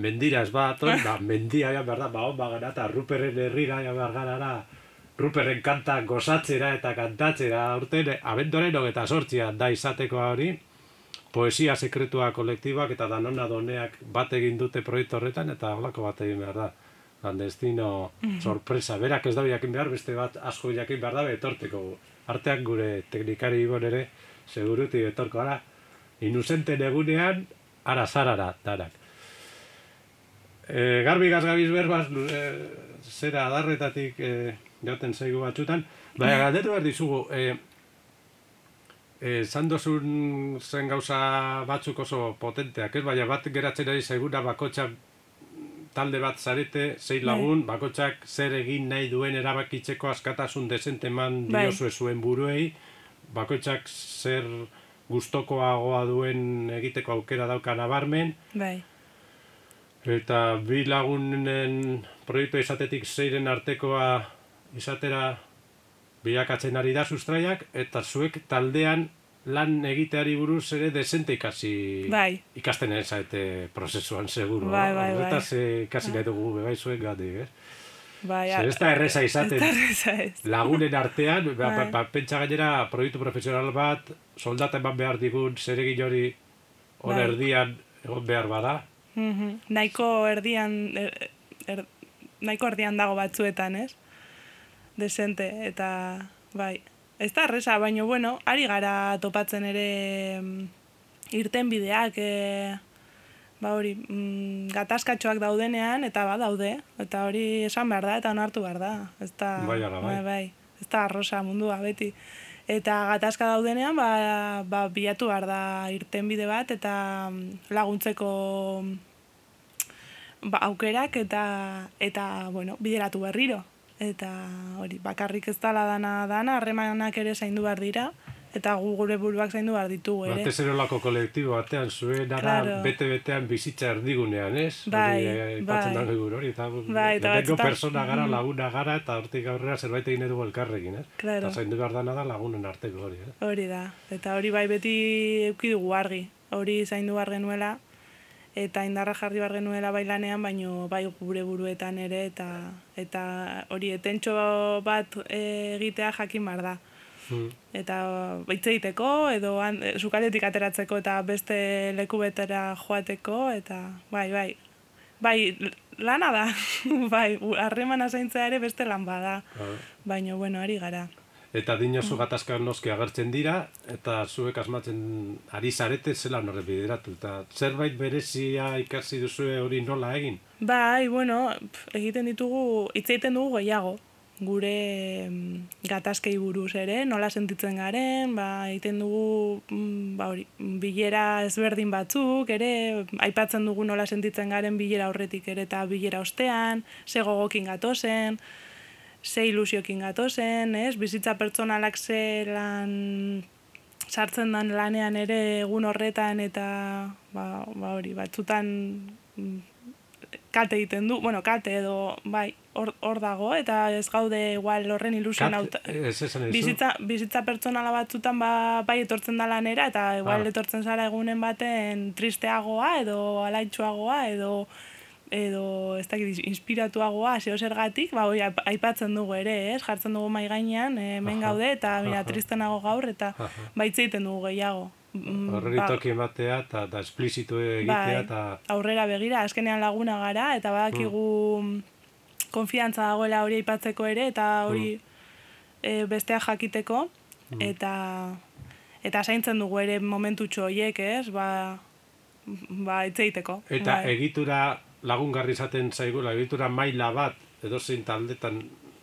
Speaker 1: mendira ez bat, oi, ba, <laughs> mendia ja behar da, Mahoma gara, eta Ruperren herrira ja behar gara, Ruperren kanta gozatzera eta kantatzera, urten, abendoren eta sortzian da izateko hori, poesia sekretua kolektibak eta danona doneak bat egin dute proiektu horretan, eta holako bat egin behar da. Landestino mm sorpresa, berak ez da jakin behar, beste bat asko jakin behar da, etorteko. Arteak gure teknikari ibon ere, seguruti etorko ara, inusente egunean, ara zarara, darak. E, garbi gazgabiz berbaz, e, zera adarretatik e, joten zaigu batzutan, baina galdetu behar dizugu, e, e, zandozun zen gauza batzuk oso potenteak, ez? Baina bat geratzen ari zaiguna bakotxak talde bat zarete, zei bai. lagun, bai. bakotxak zer egin nahi duen erabakitzeko askatasun desente man bai. diosue zuen buruei, bakotxak zer gustokoagoa duen egiteko aukera dauka nabarmen.
Speaker 2: Bai.
Speaker 1: Eta bi lagunen proiektu izatetik zeiren artekoa izatera bilakatzen ari da sustraiak, eta zuek taldean lan egiteari buruz ere desente ikasi
Speaker 2: bai.
Speaker 1: ikasten ez prozesuan seguru.
Speaker 2: Bai, bai, bai.
Speaker 1: Eta ze ikasi bai. nahi dugu bebai zuek gati, eh?
Speaker 2: Bai,
Speaker 1: Zer ez da erreza izaten lagunen artean, ba, ba,
Speaker 2: bai.
Speaker 1: ba, pentsa gainera proiektu profesional bat, soldata eman behar digun, zer egin hori hon bai. erdian egon behar bada.
Speaker 2: Mm -hmm. Naiko erdian, er, er, naiko erdian dago batzuetan, ez? Desente, eta bai, ez da erreza, baina bueno, ari gara topatzen ere mm, irten bideak, e, ba hori, mm, gatazkatxoak daudenean, eta ba daude, eta hori esan behar da, eta onartu behar da. Ez da,
Speaker 1: bai, bai. bai,
Speaker 2: bai. Ez da arrosa mundua, beti. Eta gatazka daudenean, ba, ba bilatu behar da irten bide bat, eta mm, laguntzeko ba, aukerak, eta, eta bueno, bideratu berriro. Eta hori, bakarrik ez dala dana dana, harremanak ere zaindu behar dira, eta gu gure buruak zaindu behar ditugu, ere.
Speaker 1: Batez erolako kolektibo batean, zuen ara claro. bete-betean bizitza erdigunean, ez?
Speaker 2: Bai,
Speaker 1: hori, bai. da hori, eta bai, persona gara, laguna gara, eta hortik aurrera zerbait egin edu elkarrekin, ez?
Speaker 2: Claro.
Speaker 1: Eta zaindu behar dana da lagunen arteko hori, eh?
Speaker 2: Hori da, eta hori bai beti eukidugu argi, hori zaindu behar genuela, eta indarra jarri behar genuela bailanean, baino bai gure buruetan ere, eta eta hori etentxo bat egitea jakin behar da. Hmm. Eta baitze egiteko, edo an, sukaletik ateratzeko eta beste leku betera joateko, eta bai, bai, bai, lana da, <laughs> bai, harremana zaintzea ere beste lan bada, ah. baina, bueno, ari gara.
Speaker 1: Eta dinosu gatazka noski agertzen dira, eta zuek asmatzen ari zarete zela norre bideratu, eta zerbait berezia ikasi duzu hori nola egin?
Speaker 2: Bai, bueno, egiten ditugu, hitz egiten dugu gehiago, gure mm, gatazkei buruz ere, nola sentitzen garen, ba, egiten dugu mm, ba, hori, bilera ezberdin batzuk, ere, aipatzen dugu nola sentitzen garen bilera horretik ere eta bilera ostean, ze gogokin gatozen, ze ilusiokin gatozen, ez? bizitza pertsonalak ze lan sartzen dan lanean ere egun horretan eta ba, ba hori, batzutan mm, kate egiten du, bueno, kate edo, bai, hor dago, eta ez gaude igual horren ilusioan
Speaker 1: hau.
Speaker 2: Bizitza, bizitza pertsonala batzutan ba, bai etortzen da lanera, eta igual ah. etortzen zara egunen baten tristeagoa, edo alaitxuagoa, edo edo ez dakit inspiratuagoa zeo zergatik, ba hoi aipatzen dugu ere, ez? Jartzen dugu mai gainean, eh, hemen gaude eta mira tristenago gaur eta baitze egiten dugu gehiago.
Speaker 1: Mm, Horreri ba, toki ematea eta da esplizitu egitea bai, eta
Speaker 2: aurrera begira, azkenean laguna gara eta badakigu mm konfiantza dagoela hori aipatzeko ere eta hori mm. e, bestea jakiteko mm. eta eta zaintzen dugu ere momentutxo horiek, ez? Ba ba itzeiteko.
Speaker 1: Eta bai. egitura lagungarri izaten zaigula, egitura maila bat edo zein taldetan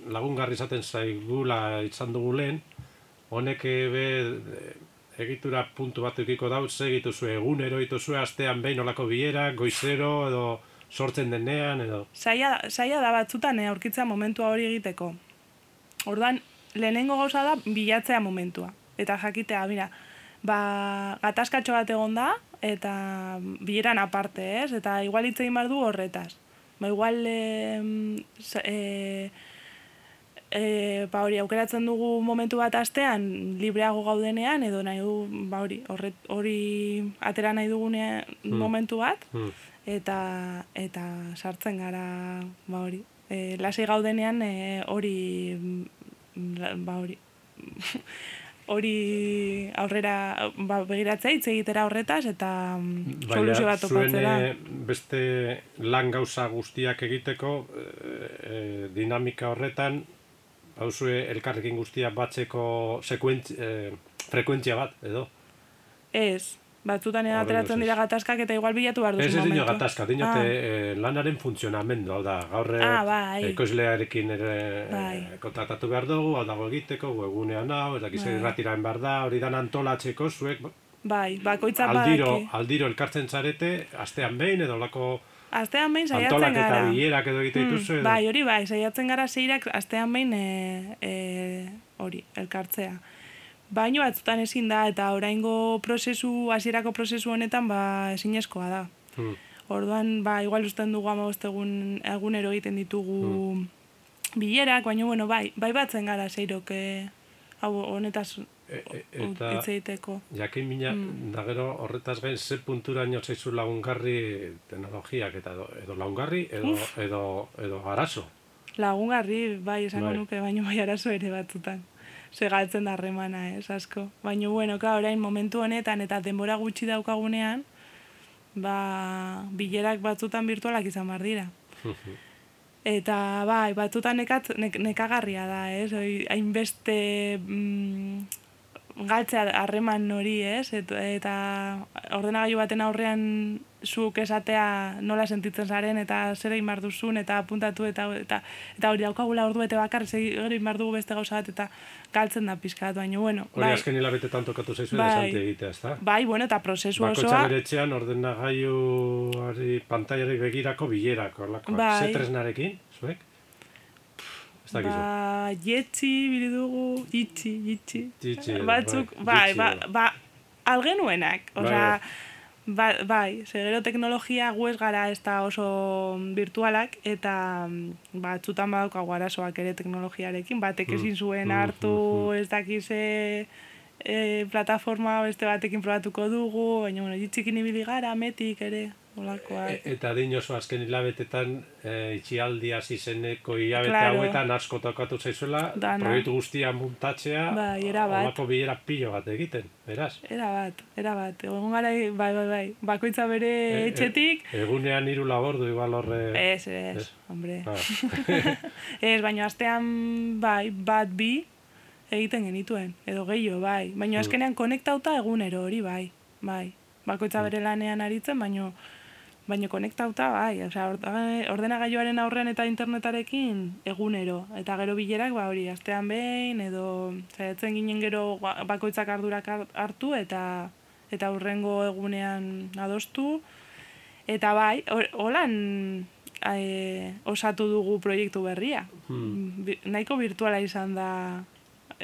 Speaker 1: lagungarri izaten zaigula izan dugu lehen, honek be egitura puntu bat eukiko dauz, egitu zuen egunero, egitu zuen astean behin olako bilera, goizero edo sortzen denean edo...
Speaker 2: Saia, saia da batzutan eh, aurkitzea momentua hori egiteko. Ordan lehenengo gauza da bilatzea momentua. Eta jakitea, mira, ba, gatazkatxo bat egon da, eta bileran aparte, ez? Eta igual hitz egin du horretaz. Ba, igual... E, e, e, ba hori aukeratzen dugu momentu bat astean libreago gaudenean edo nahi du ba hori hori atera nahi dugunean hmm. momentu bat hmm. eta eta sartzen gara ba hori e, lasai gaudenean e, hori ba hori <laughs> hori aurrera ba, begiratzea hitz egitera horretaz eta mm, soluzio bat topatzera.
Speaker 1: beste lan gauza guztiak egiteko e, dinamika horretan hauzue elkarrekin guztia batzeko sekuentz, e, frekuentzia bat, edo?
Speaker 2: Ez, batzutan ateratzen dira gatazkak eta igual bilatu behar duzu
Speaker 1: momentu. Ez ez dino gatazka, dino ah. e, lanaren funtzionamendu, hau da, gaur ah, bai. ekoizlearekin ere bai. kontratatu behar dugu, hau dago egiteko, egunean hau, ez dakiz bai. behar da, hori dan antolatzeko zuek,
Speaker 2: Bai, bakoitza
Speaker 1: aldiro, aldiro elkartzen zarete, astean behin edo lako
Speaker 2: Astean behin saiatzen gara.
Speaker 1: Antolak eta bilerak edo egite hmm, dituzu edo?
Speaker 2: bai, hori bai, saiatzen gara zeirak astean behin e, e, hori, elkartzea. Baino batzutan ezin da, eta oraingo prozesu, hasierako prozesu honetan, ba, ezinezkoa da. Hmm. Orduan, ba, igual usten dugu ama egun egunero egiten ditugu hmm. bilerak, baina, bueno, bai, bai batzen gara zeirok, hau, honetaz, e, e, eta itzeiteko.
Speaker 1: Jakin mina, mm. da gero horretaz gain, ze puntura ino zeizu lagungarri teknologiak eta edo, edo lagungarri edo, edo, edo arazo.
Speaker 2: Lagungarri, bai, esango bai. nuke, baino bai arazo ere batzutan. Ze galtzen da remana, ez, asko. Baina, bueno, ka, orain momentu honetan eta denbora gutxi daukagunean, ba, bilerak batzutan virtualak izan bar dira. Eta bai, batzutan nekat, nekagarria da, ez? Hainbeste mm, galtzea harreman hori, ez? Et, eta ordenagailu baten aurrean zuk esatea nola sentitzen zaren eta zer egin duzun eta apuntatu eta eta eta hori daukagula ordu bete bakar hori egin dugu beste gauza bat eta galtzen da pizkat, baina bueno.
Speaker 1: Hori bai. azken hilabete tanto katu zaizu bai, egitea, ezta?
Speaker 2: Bai, bueno, eta prozesu osoa...
Speaker 1: Bako txaberetxean ordenagailu pantaiari begirako bilerako, lako, bai. zetresnarekin, zuek?
Speaker 2: Ba, jetzi, bide dugu, itxi, itxi. Batzuk, bai, ba, ba, algenuenak. Osa, bai, ba, bai segero teknologia gu ez gara ez da oso virtualak, eta batzutan badaukagu arazoak ere teknologiarekin, batek mm, ezin zuen mm, hartu, mm, ez dakize e, plataforma beste batekin probatuko dugu, baina, bueno, jitzikin ibili gara, metik ere,
Speaker 1: E, eta din oso azken hilabetetan e, itxialdi hasi zeneko hilabete claro. hauetan asko tokatu zaizuela, proiektu guztia muntatzea,
Speaker 2: bai, era bat.
Speaker 1: Olako bilera pilo bat egiten, beraz?
Speaker 2: Era bat, era bat. Egun gara, bai, bai, bai, bakoitza bere e, e etxetik.
Speaker 1: egunean hiru labordu igual horre...
Speaker 2: Ez, ez, hombre. Ah. <laughs> ez, baina astean, bai, bat bi egiten genituen, edo gehiago, bai. Baina mm. azkenean konektauta egunero hori, bai, bai. Bakoitza mm. bere lanean aritzen, baina baina konektauta bai, osea, ordenagailuaren aurrean eta internetarekin egunero eta gero bilerak ba hori astean behin edo saiatzen ginen gero bakoitzak ardurak hartu eta eta urrengo egunean adostu eta bai, holan e, osatu dugu proiektu berria. Hmm. Nahiko virtuala izan da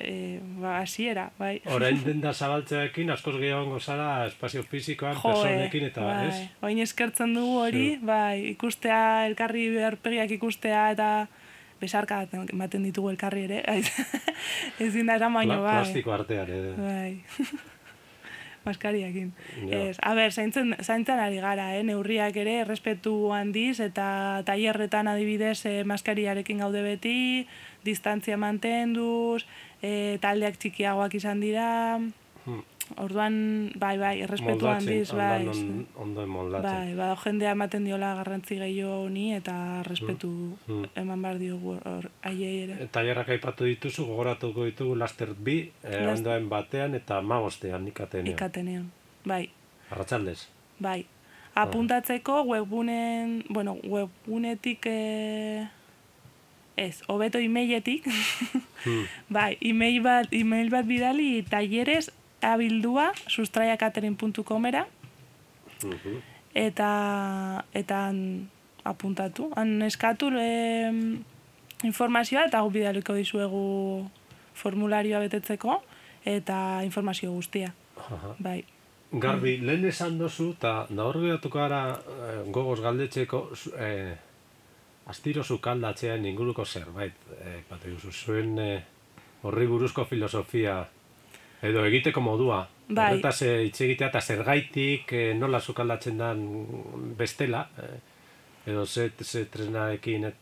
Speaker 2: e, ba, asiera, bai.
Speaker 1: Orain <laughs> den da zabaltzeakin, askoz gehiago zara espazio fizikoan, personekin eta,
Speaker 2: bai. ez? Oin eskertzen dugu hori, bai, ikustea, elkarri beharpegiak ikustea, eta besarka ematen ditugu elkarri ere, <laughs> ezin da esan baino, bai.
Speaker 1: Plastiko artean, ere.
Speaker 2: Bai. <laughs> Maskariakin. Ez, a ber, zaintzen, zaintzen ari gara, eh? neurriak ere, respetu handiz, eta tailerretan adibidez eh, maskariarekin gaude beti, distantzia mantenduz, e, taldeak txikiagoak izan dira, hmm. orduan, bai, bai, errespetu handiz, bai.
Speaker 1: Ondo
Speaker 2: Bai, bai, jendea ematen diola garrantzi gehiago honi, eta respetu hmm. hmm. eman bar diogu hor, aiei ere.
Speaker 1: Eta jarrak aipatu dituzu, gogoratuko ditugu laster bi, eh, ondoen batean, eta magostean ikatenean.
Speaker 2: Ikatenean, bai.
Speaker 1: Arratxaldez?
Speaker 2: Bai. Apuntatzeko webunen, bueno, webunetik... Eh, Ez, hobeto imeiletik. Hmm. <laughs> bai, email bat, email bat bidali talleres abildua sustraiakaterin.comera uh eta eta apuntatu. Han eskatu e, informazioa eta gu bidaliko dizuegu formularioa betetzeko eta informazio guztia. Bai.
Speaker 1: Garbi, lehen esan dozu, eta da hor gara eh, gogoz galdetzeko, eh, astiro sukaldatzean inguruko zerbait, e, bat zuen e, horri buruzko filosofia, edo egiteko modua, bai. horretaz e, hitz egitea eta zergaitik e, nola sukaldatzen den bestela, e, edo ze, ze trenaekin et,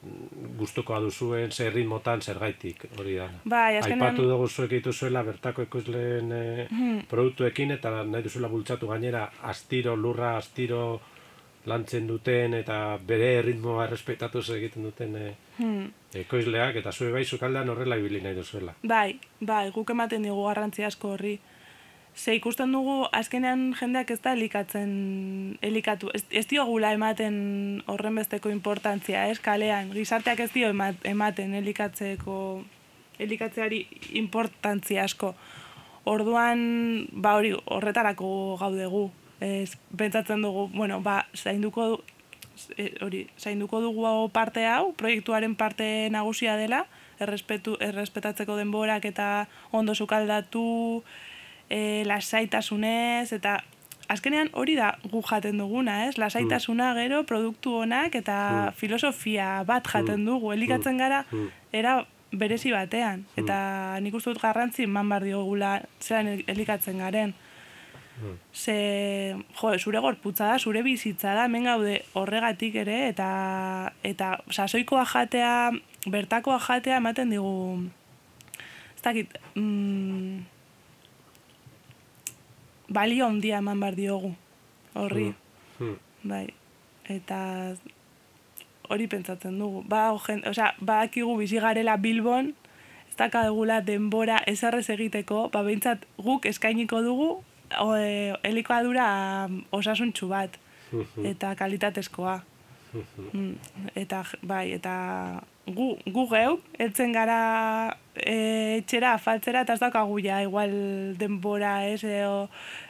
Speaker 1: gustuko aduzuen, ze ritmotan zergaitik hori da.
Speaker 2: Bai,
Speaker 1: Aipatu dugu zuek dituzuela bertako ekoizleen e, hmm. produktuekin eta nahi duzuela bultzatu gainera astiro, lurra, astiro lantzen duten eta bere ritmoa errespetatu egiten duten e, hmm. ekoizleak eta zue bai zukaldean horrela ibili nahi duzuela.
Speaker 2: Bai, bai, guk ematen digu garrantzi asko horri. Ze ikusten dugu, azkenean jendeak ez da elikatzen, elikatu, ez, ez dio gula ematen horren besteko importantzia, ez kalean, gizarteak ez dio ematen elikatzeko, elikatzeari importantzia asko. Orduan, ba hori, horretarako gaudegu, ez, pentsatzen dugu, bueno, ba, zainduko du, e, hori, zainduko dugu parte hau, proiektuaren parte nagusia dela, errespetu, errespetatzeko denborak eta ondo sukaldatu, e, lasaitasunez, eta azkenean hori da gu jaten duguna, ez? Lasaitasuna mm. gero, produktu honak eta mm. filosofia bat jaten mm. dugu, elikatzen gara, era berezi batean. Eta nik uste dut garrantzi man bar diogula zelan elikatzen garen. Ze, jo, zure gorputza da, zure bizitza da, hemen gaude horregatik ere, eta, eta sasoikoa jatea, bertakoa jatea ematen digu, ez dakit, mm, balio handia eman bar diogu horri. Hmm. Hmm. Bai. Eta hori pentsatzen dugu. Ba, ogen, osea, ba akigu bizi garela Bilbon, ez dakadegula denbora ezarrez egiteko, ba behintzat guk eskainiko dugu o, e, elikoadura osasuntxu bat hmm. eta kalitatezkoa. Mm, eta bai, eta gu, gu geu, etzen gara e, etxera, faltzera, eta ez daukagu ja, igual denbora, ez, edo,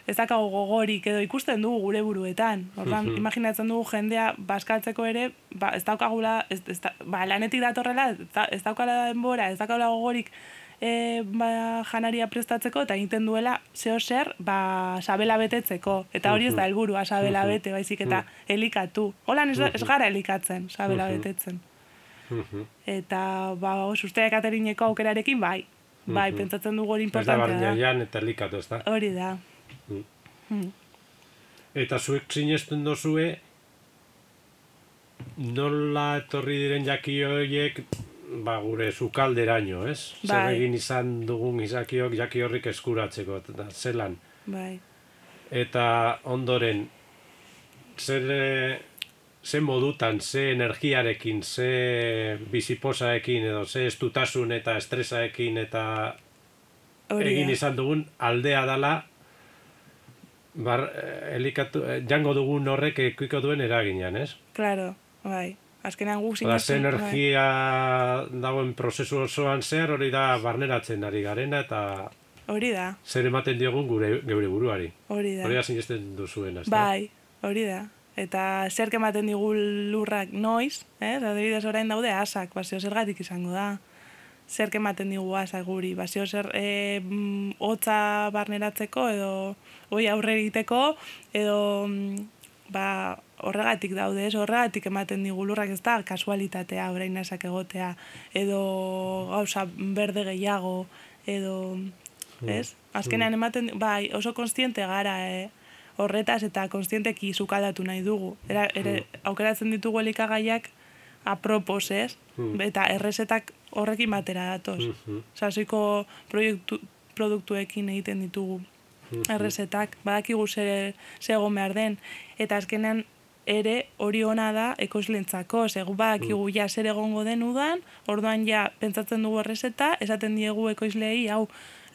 Speaker 2: ez daukagu gogorik, edo ikusten dugu gure buruetan. Orban, imaginatzen dugu jendea baskaltzeko ere, ba, ez daukagula, ez, ez, ba, lanetik datorrela, ez daukala denbora, ez daukala gogorik, e, ba, janaria prestatzeko eta egiten duela zeo zer ba, sabela betetzeko. Eta hori ez da helburua sabela bete, baizik eta elikatu. Holan ez, ez gara elikatzen sabela betetzen. Eta ba, susteak aterineko aukerarekin, bai. Bai, pentsatzen dugu hori importantea
Speaker 1: da. Ez da eta elikatu, ez da?
Speaker 2: Hori da.
Speaker 1: Eta zuek sinesten dozue, nola etorri diren jaki horiek ba, gure sukalderaino, ez? Bai. Zer egin izan dugun izakiok jaki horrik eskuratzeko, eta zelan.
Speaker 2: Bai.
Speaker 1: Eta ondoren, zer, ze modutan, ze energiarekin, ze biziposaekin, edo ze estutasun eta estresaekin, eta egin izan dugun aldea dala, bar, elikatu, jango dugun horrek ekuiko duen eraginan, ez?
Speaker 2: Claro, bai azkenean gu
Speaker 1: sinesten. Ba, energia bai. dagoen prozesu osoan zer, hori da barneratzen ari garena, eta...
Speaker 2: Hori da.
Speaker 1: Zer ematen diogun gure, gure buruari.
Speaker 2: Hori da.
Speaker 1: Hori da sinesten duzuen, ez
Speaker 2: Bai, hori da. Eta zer ematen digu lurrak noiz, eh? Adibidez orain daude asak, basio zergatik izango da. Zer ematen digu asak guri, basio zer e, hotza barneratzeko edo oi aurre egiteko edo ba, horregatik daude, ez horregatik ematen digu lurrak ez da kasualitatea orain esak egotea edo gauza berde gehiago edo mm. ez? Azkenean mm. ematen bai, oso konstiente gara eh? horretaz eta konstienteki zukaldatu nahi dugu. Era, ere, mm. aukeratzen ditugu elikagaiak apropos, ez? Eta errezetak horrekin batera datoz. Mm -hmm. proiektu, produktuekin egiten ditugu errezetak, badakigu zer, zer egon behar den. Eta azkenean ere hori ona da ekoizlentzako, segu badakigu mm. ja zer egongo den udan, orduan ja pentsatzen dugu errezeta, esaten diegu ekoizleei, hau,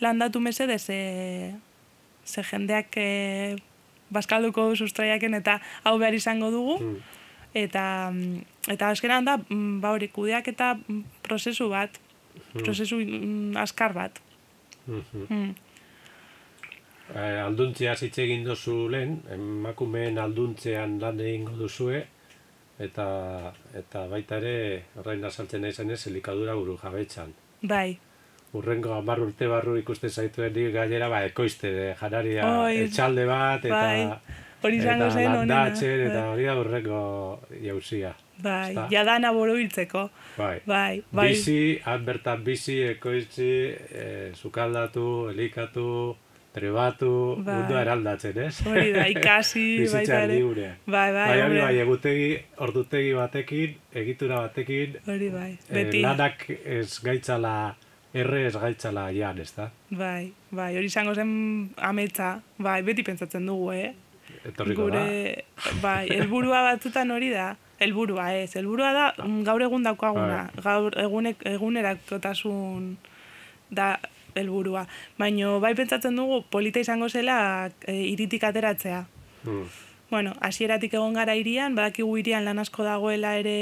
Speaker 2: landatu mesedez, ze, ze jendeak e, baskalduko du sustraiaken eta hau behar izango dugu, mm. eta, eta azkenan da, mm, ba hori, kudeak eta prozesu bat, prozesu askar bat.
Speaker 1: Mm eh, alduntzea hitz egin dozu lehen, emakumeen alduntzean lan egingo duzue, eta, eta baita ere, horrein azaltzen nahi zenez, elikadura buru jabetxan.
Speaker 2: Bai.
Speaker 1: Urrengo amar urte barru ikusten zaituen nik gainera, ba, ekoizte, de, janaria, etxalde bat, eta... Bai.
Speaker 2: hori izango zen
Speaker 1: honena. Eta hori da horreko jauzia.
Speaker 2: Bai, ja da naboro hiltzeko.
Speaker 1: Bai.
Speaker 2: Bai, bai.
Speaker 1: Bizi, bertan bizi, ekoitzi, e, zukaldatu, elikatu, trebatu, bai. mundu eraldatzen, ez?
Speaker 2: Hori da, ikasi, <laughs> baita ere.
Speaker 1: libre.
Speaker 2: Bai, bai,
Speaker 1: bai, hori bai, egutegi, ordutegi batekin, egitura batekin.
Speaker 2: Hori bai,
Speaker 1: eh, beti. lanak ez gaitzala, erre ez gaitzala jan, ez da?
Speaker 2: Bai, bai, hori izango zen ametsa, bai, beti pentsatzen dugu, eh?
Speaker 1: Etorriko
Speaker 2: Gure, da. Bai, elburua batzutan hori da. Elburua, ez. Elburua da mm, gaur egun daukaguna. Bai. Gaur egunek, egunerakotasun da helburua. Baina bai pentsatzen dugu polita izango zela e, iritik ateratzea. Mm. Bueno, hasieratik egon gara irian, badakigu irian lan asko dagoela ere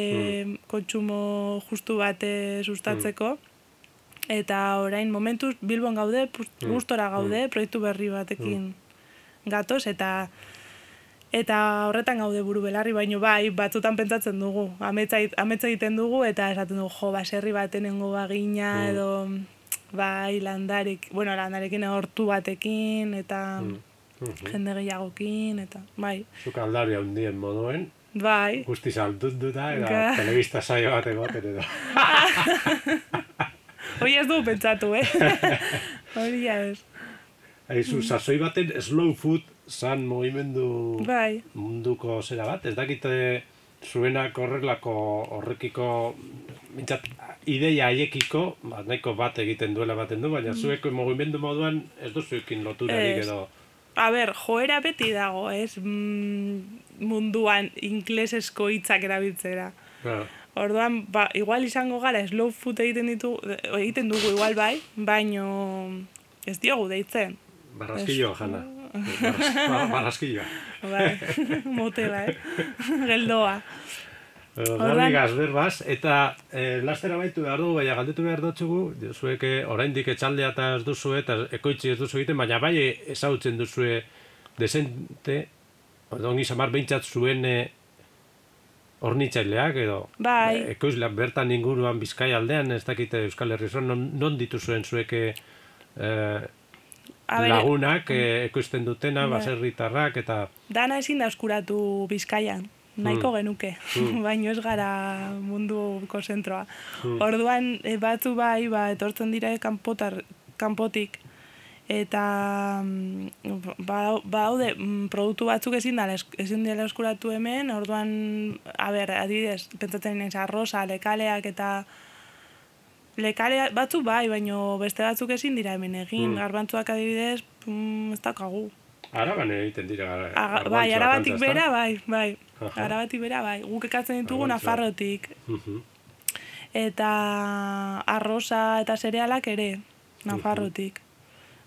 Speaker 2: mm. kontsumo justu bat sustatzeko. Mm. Eta orain momentuz Bilbon gaude, mm. gustora gaude, mm. proiektu berri batekin mm. gatoz, eta eta horretan gaude buru belarri, baino bai, batzutan pentsatzen dugu, ametsa, ametsa egiten dugu, eta esaten dugu, jo, baserri batenengo bagina, mm. edo, bai, landarek, bueno, landarekin hortu batekin, eta mm. mm jende gehiagokin, eta, bai.
Speaker 1: Zuk aldari handien moduen,
Speaker 2: bai.
Speaker 1: guzti saltut duta, eta telebista saio bat egoten edo. <laughs>
Speaker 2: Hori ez du pentsatu, eh? <laughs> Hori ez.
Speaker 1: Aizu, sasoi baten slow food san movimendu
Speaker 2: bai.
Speaker 1: munduko zera bat, ez dakite zuenak horrelako horrekiko mintzat, ideia haiekiko, ba, nahiko bat egiten duela baten du, baina mm. zueko movimendu moduan ez duzuekin loturarik edo.
Speaker 2: A ber, joera beti dago, ez mm, munduan inglesesko hitzak erabiltzera. Ja. Orduan, ba, igual izango gara slow food egiten ditu, egiten dugu igual bai, baino ez diogu deitzen.
Speaker 1: Barraskillo, jana. <laughs> Barraskillo.
Speaker 2: Bai, <laughs> motela, eh? <laughs> Geldoa.
Speaker 1: Garbi berbaz, eta eh, lastera baitu behar dugu, baina galdetu behar dutzugu, zueke oraindik etxaldea eta ez duzu eta ekoitzi ez duzu egiten, baina bai ezautzen duzue desente, ongi samar behintzat zuen eh, hornitzaileak edo
Speaker 2: bai.
Speaker 1: ekoizleak bertan inguruan bizkai aldean, ez dakite Euskal Herri non, non dituzuen zueke eh, lagunak eh, ekoizten dutena, baserritarrak eta...
Speaker 2: Dana ezin da eskuratu bizkaian, nahiko mm. genuke, mm. <laughs> baino ez gara munduko zentroa. Mm. Orduan, e, batzu bai, ba, etortzen dira kanpotar, kanpotik, eta ba, baude mm, produktu batzuk ezin da ezin dela eskuratu hemen, orduan, a ber, adibidez, pentsatzen naiz arroza, lekaleak eta lekare batzu bai, baino beste batzuk ezin dira hemen egin, mm. garbantzuak adibidez, mm, ez daukagu.
Speaker 1: Araban egiten dira.
Speaker 2: Bai, arabatik bera, bai, bai. Arabatik bera, bai. Guk ekatzen ditugu nafarrotik. Mhm. Eta arroza eta zerealak ere, nafarrotik.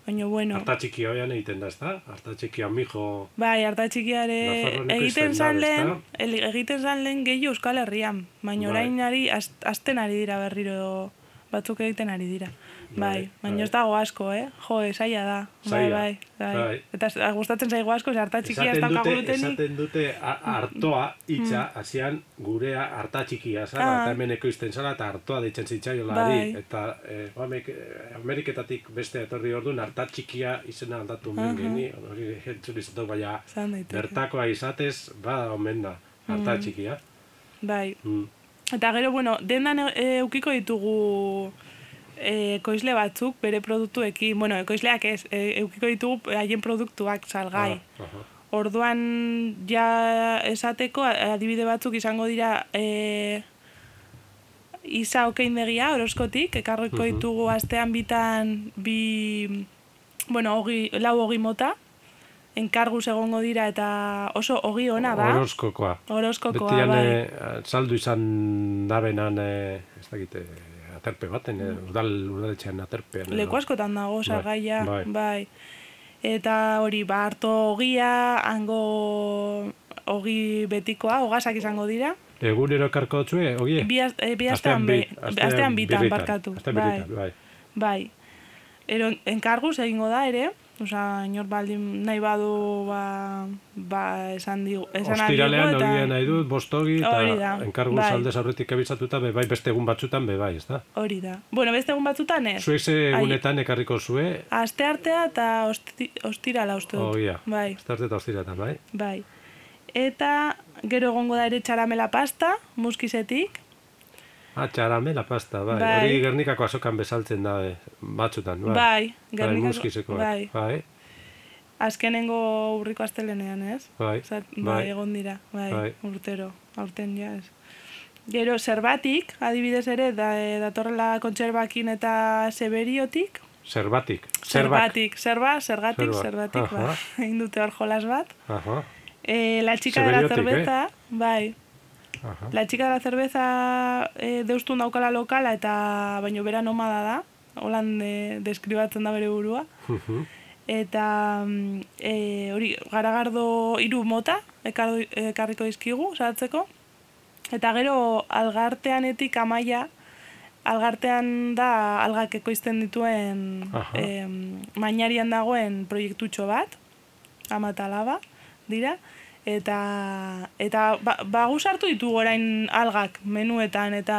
Speaker 2: Baina, bueno.
Speaker 1: Arta txiki hoian egiten da, ezta? Arta txiki amijo...
Speaker 2: Bai, arta txiki egiten zan lehen, egiten zan lehen gehi euskal herrian. Baina bai. orain ari, azten ari dira berriro batzuk egiten ari dira. Bai, bai baina bai. ez dago asko, eh? Jo, esaia da. Bai, bai, bai, bai. Eta gustatzen zaigu asko, harta txikia ez dauka glutenik.
Speaker 1: Esaten dute hartoa hitza mm. hasian gurea harta txikia zara, ah. eta hemen ekoizten zara, eta hartoa deitzen zitzaio bai. Eta eh, Ameriketatik beste etorri orduan harta txikia izena aldatu uh geni, hori jentzun izatu, baina bertakoa izatez, bada omen da, harta mm. txikia.
Speaker 2: Bai. Mm. Eta gero, bueno, dendan e, eukiko ditugu ekoizle batzuk bere produktuekin, bueno, ekoizleak ez, e, eukiko ditugu haien produktuak salgai. Ah, Orduan, ja esateko, adibide batzuk izango dira e, isa okeindegia, oroskotik, ekarriko ditugu astean bitan bi, bueno, ogi, lau ogi mota, enkargus egongo dira eta oso ogi ona da.
Speaker 1: Horoskokoa.
Speaker 2: Horoskokoa,
Speaker 1: Betian, bai. Eh, saldu izan dabenan, eh, ez dakite, aterpe baten, eh, udal, udaletxean aterpean.
Speaker 2: Leku askotan dago, bai, sargaia, bai. bai. Eta hori, ba, harto ogia, hango ogi betikoa, ogazak izango dira.
Speaker 1: Egunero karko dutzue, ogie?
Speaker 2: Bi, eh, bi astean, bi, astean bitan, barkatu.
Speaker 1: Astean bai. bai.
Speaker 2: Bai. Ero, enkarguz egingo da ere, Osa, inor baldin nahi badu, ba, ba esan digu.
Speaker 1: Esan Ostiralean hori eta... nahi dut, bostogi, eta enkargu bai. zaldez aurretik ebizatuta, be bai beste egun batzutan, be bai, ez da?
Speaker 2: Hori da. Bueno, beste egun batzutan, ez?
Speaker 1: Zuek ze egunetan ekarriko zue?
Speaker 2: Aste artea eta osti, ostirala uste dut.
Speaker 1: Oh.
Speaker 2: Bai.
Speaker 1: Aste artea eta ostirala, bai?
Speaker 2: Bai. Eta gero egongo da ere txaramela pasta, muskizetik.
Speaker 1: Ah, txaramela pasta, bai. bai. Hori gernikako azokan bezaltzen da, eh, batzutan, bai.
Speaker 2: Bai,
Speaker 1: bai gernikako. Bai, bai.
Speaker 2: Azkenengo urriko astelenean, ez?
Speaker 1: Bai,
Speaker 2: Zat, bai. bai. egon dira, bai, bai. urtero, aurten ja, ez. Gero, zerbatik, adibidez ere, da, e, datorrela kontserbakin eta seberiotik.
Speaker 1: Zerbatik.
Speaker 2: Zerbatik, zerba, zergatik, zerbatik, ba. <laughs> Egin dute hor jolas bat. Aha. E, la txika de la cerveza, eh? bai, Aha. La chica de la cerveza eh, deustun daukala lokala eta baino bera nomada da. Holan de, deskribatzen da bere burua. Eta e, hori garagardo hiru mota ekarriko dizkigu salatzeko. Eta gero algarteanetik amaia algartean da algak ekoizten dituen e, mainarian dagoen proiektutxo bat. Amatalaba dira eta eta ba, ba gusartu ditu orain algak menuetan eta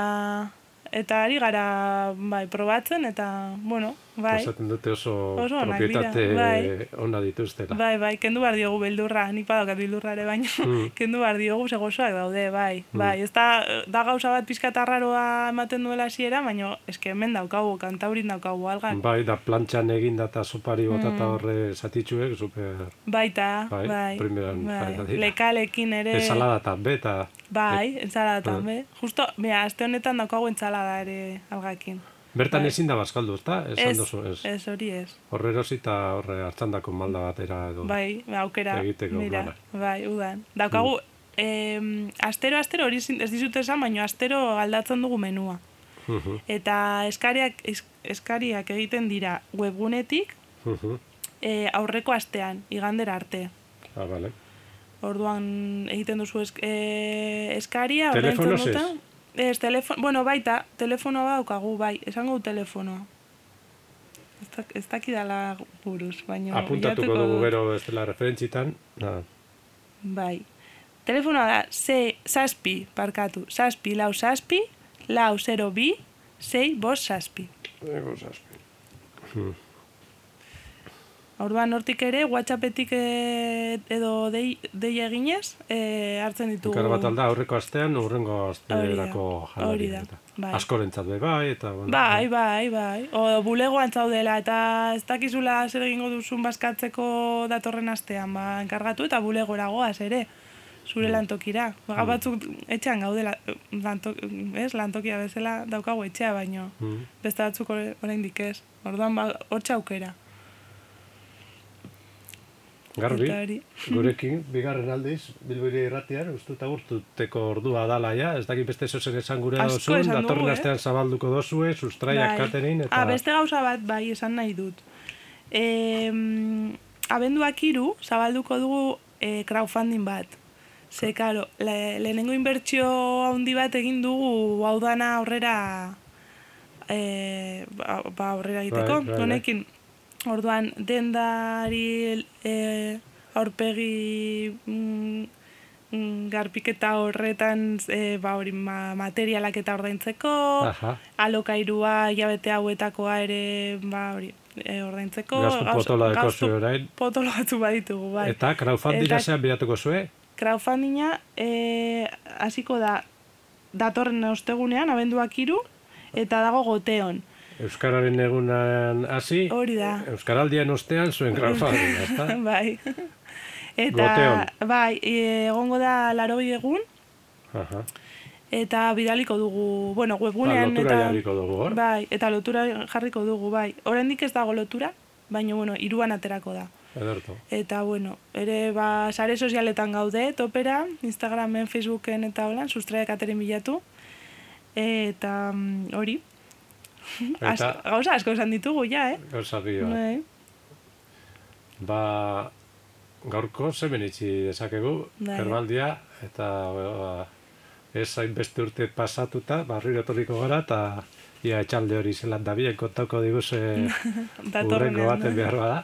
Speaker 2: eta ari gara bai probatzen eta bueno bai
Speaker 1: pasatzen dute oso, oso propietate bai. ona dituztela
Speaker 2: bai bai kendu bar diogu beldurra ni padokat beldurra ere baina mm. <laughs> kendu bar diogu ze daude bai mm. bai ez da, da gauza bat pizkata raroa ematen duela hasiera baina eske hemen daukagu kantaurin daukagu algan
Speaker 1: bai da plantxan egin data sopari botata mm. horre satitzuek super
Speaker 2: baita bai, bai,
Speaker 1: primeran, bai.
Speaker 2: bai. lekalekin ere
Speaker 1: ensalada ta beta
Speaker 2: bai ensalada ta be justo mira aste honetan daukagu ensalada ere algakin
Speaker 1: Bertan ezin da bazkaldu, ezta?
Speaker 2: Esan ez, dozu, ez. Ez, hori ez.
Speaker 1: Horre erosita horre hartzandako malda batera edo.
Speaker 2: Bai, aukera. Egiteko, mira, bai, udan. Daukagu, mm. eh, astero, astero, hori ez dizut esan, baina astero aldatzen dugu menua. Uh Eta eskariak, eskariak egiten dira webgunetik uh eh, aurreko astean, igandera arte.
Speaker 1: Ah, vale.
Speaker 2: Orduan egiten duzu esk, eh, eskaria. Telefono ez? Ez, telefono, bueno, baita, telefonoa daukagu, bai, esango telefonoa. Ez dakidala buruz, baina...
Speaker 1: Apuntatuko dugu gero ez dela referentzitan.
Speaker 2: Bai. Telefonoa da, ze, saspi, parkatu, saspi, lau saspi, lau zero bi, zei, bos saspi.
Speaker 1: Ego saspi. Hmm.
Speaker 2: Orduan hortik ere, WhatsAppetik e, edo dei, dei eginez, e, hartzen ditugu.
Speaker 1: Gara bat alda, aurreko astean, aurrengo asteerako
Speaker 2: jalari. Hori da, bai.
Speaker 1: Askorentzat be, bai, eta... Bueno,
Speaker 2: bai, bai, bai. O bulegoan zaudela, eta ez dakizula zer egingo duzun baskatzeko datorren astean, ba, enkargatu eta bulegora goaz ere, zure mm. lantokira. Baga mm. batzuk etxean gaudela, lantok, ez, lantokia bezala daukagu etxea, baino, mm. beste batzuk orain dikez. Orduan, ba, hor txaukera.
Speaker 1: Garbi, <laughs> gurekin, bigarren aldiz, bilbiri irratian, ustuta gurtuteko ordua dala ja, ez dakit beste zozen esan gure dozun, datorren eh? astean zabalduko dozue, sustraiak bai. katerin, eta...
Speaker 2: Ah, beste gauza bat, bai, esan nahi dut. E, abenduak iru, zabalduko dugu e, crowdfunding bat. Ze, karo, le, lehenengo inbertsio handi bat egin dugu, hau dana aurrera, e, ba, aurrera egiteko, bai, bai, bai. Orduan, dendari e, aurpegi mm, mm, garpiketa horretan e, ba, hori, ma, materialak eta ordaintzeko, alokairua jabete hauetakoa ere ba, hori, e, ordaintzeko.
Speaker 1: Gaztu potola deko zuen orain.
Speaker 2: Potola batzu baditugu, bai.
Speaker 1: Eta crowdfundinga zean biratuko zuen?
Speaker 2: Crowdfundinga e, hasiko da datorren ostegunean, abenduak iru, eta dago goteon.
Speaker 1: Euskararen egunan hasi.
Speaker 2: Hori da.
Speaker 1: Euskaraldian ostean zuen crowdfunding, ezta? <laughs>
Speaker 2: bai. Eta, bai, egongo da laro egun. Aha. Eta bidaliko dugu, bueno, webgunean.
Speaker 1: Ba, lotura eta, jarriko dugu, hor?
Speaker 2: Bai, eta lotura jarriko dugu, bai. Horendik ez dago lotura, baina, bueno, iruan aterako da.
Speaker 1: Ederto.
Speaker 2: Eta, bueno, ere, ba, sare sozialetan gaude, topera, Instagramen, Facebooken eta holan, sustraiak aterin bilatu. Eta, mm, hori, Eta, gauza asko esan ditugu, ja, eh?
Speaker 1: Gauza dio. Bai. Ba, gaurko zemen itxi desakegu, bai. herbaldia, eta ba, ez hain beste urte pasatuta, barri retoriko gara, eta ia etxalde hori zelan da bien kontauko diguz <laughs> urrengo baten behar bada.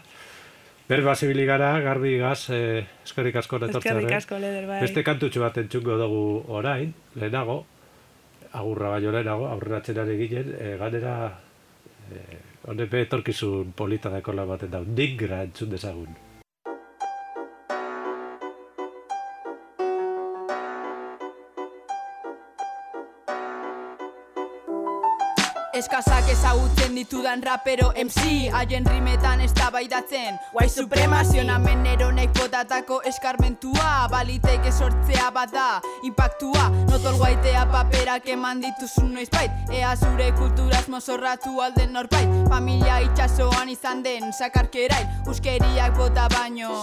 Speaker 1: Berba zibili gara, garbi gaz, eh, eskerrik asko
Speaker 2: netortzen. Eskerrik asko, leder, bai.
Speaker 1: Beste kantutxo bat entzungo dugu orain, lehenago, agurra baino lehenago, aurrera txenare ginen, e, ganera, e, honepe etorkizun polita dakola baten da, dingra entzun dezagun.
Speaker 3: Eskazak ezagutzen ditudan rapero MC Haien rimetan ez da baidatzen. White supremazionamen eronek botatako eskarmentua. Balitek esortzea bat da Impactua Notol guaitea paperak eman dituzun noiz bait Ea zure kulturaz mozorratu alden norbait. Familia itxasoan izan den sakarkerail Uskeriak bota baino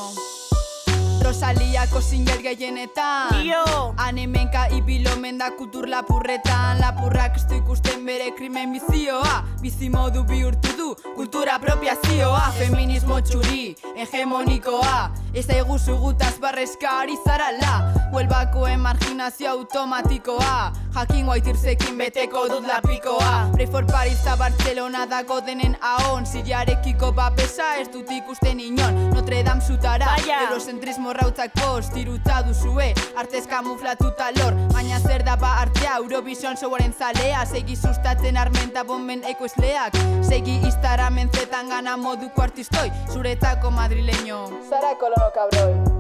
Speaker 3: Rosaliako single gehienetan. Io! Anemenka ibilo menda kultur lapurretan. Lapurrak ez ikusten bere krimen bizioa Bizimodu bihurtu du kultura apropiazioa. Feminismo txuri, hegemonikoa. Ez aigu zugutaz barrezka ari zarala. Huelbako emarginazio automatikoa. Jakin guaitirzekin beteko dut lapikoa. Pray for Paris eta Barcelona dago denen ahon. Siriarekiko papesa ez dut ikusten inon. Notre Dame zutara, eurocentrismo rautzak post Tiruta duzue, artez kamuflatuta lor. Baina zer da ba artea, Eurovision soaren zalea. Segi sustatzen armenta bomben ekoizleak. Segi iztaramen zetan gana moduko artistoi. Zuretako madrileño. Zara kolono kabroi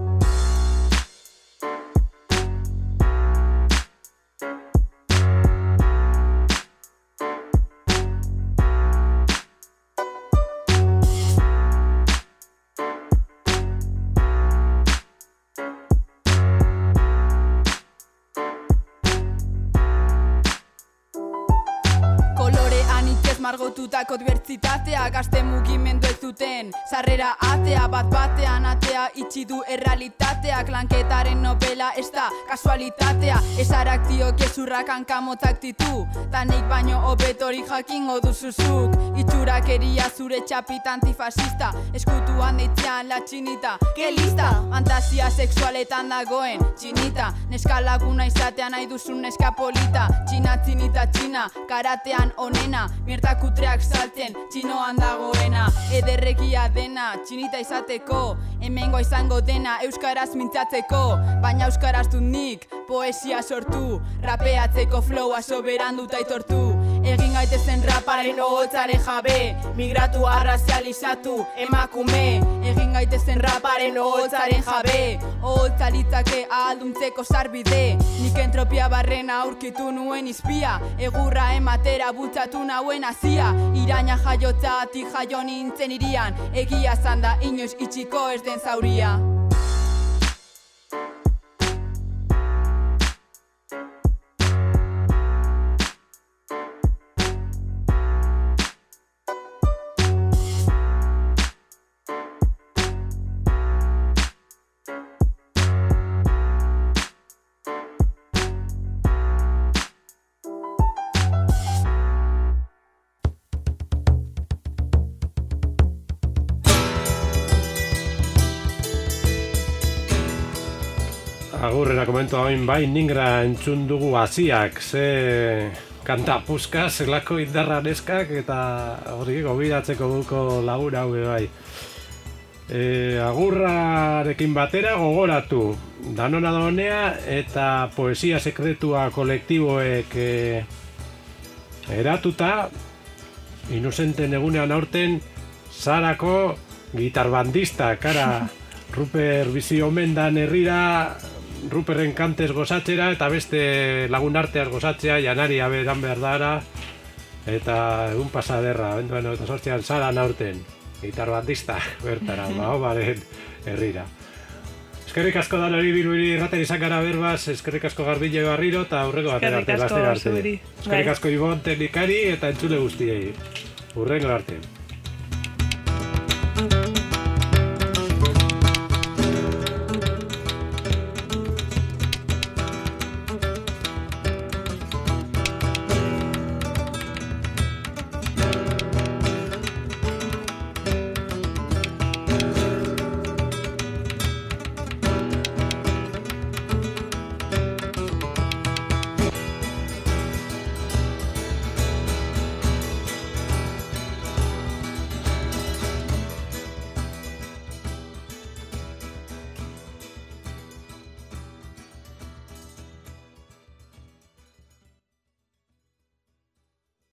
Speaker 3: margotutako dibertsitatea gazte mugimendu ez duten Zarrera atea bat batean atea itxi du errealitateak Lanketaren novela ez da kasualitatea. Ezarak dio gezurrak hankamotzak ditu Tanik baino obetori jakingo duzuzuk Itxurak eria zure txapita antifasista Eskutuan deitzean la txinita. Ke lista? Fantasia sexualetan dagoen txinita. Neska laguna izatean nahi duzun neska polita. Txina txinita txina. Karatean onena. Mierta kutreak salten txinoan dagoena. Ederregia dena txinita izateko. Hemengo izango dena euskaraz mintzatzeko. Baina euskaraz dut nik poesia sortu. Rapeatzeko flowa soberan dut aitortu Egin gaitezen raparen ohotzaren jabe. Migratu arrazializatu emakume. Egin gaitezen raparen ohotzaren jabe. Oholtzalitzake ahalduntzeko zarbide Nik entropia barrena aurkitu nuen izpia. Egurra ematera bultzatu nauen azia Iraina jaiotza ati jaio nintzen irian. Egia zanda inoiz itxiko ez den zauria
Speaker 1: agurrera komento hain bai ningra entzun dugu hasiak ze kanta puska zelako indarra neskak eta hori gobidatzeko duko lagur hau bai. E, agurrarekin batera gogoratu danona da honea eta poesia sekretua kolektiboek e, eratuta inusenten egunean aurten zarako gitarbandista kara <laughs> Ruper bizi omen herrira Ruperren kantez gozatzera eta beste lagun arteaz gozatzea, janari aberan behar dara eta egun pasaderra, benduan eta sortzean zara naurten, gitar bandista, <laughs> bertara, <laughs> ba, baren herrira. Eskerrik asko da hori biruri irraten izan gara berbaz, eskerrik asko garbile barriro eta aurreko bat arte, arte. Eskerrik asko Ibon teknikari eta entzule guztiei. Urrengo arte.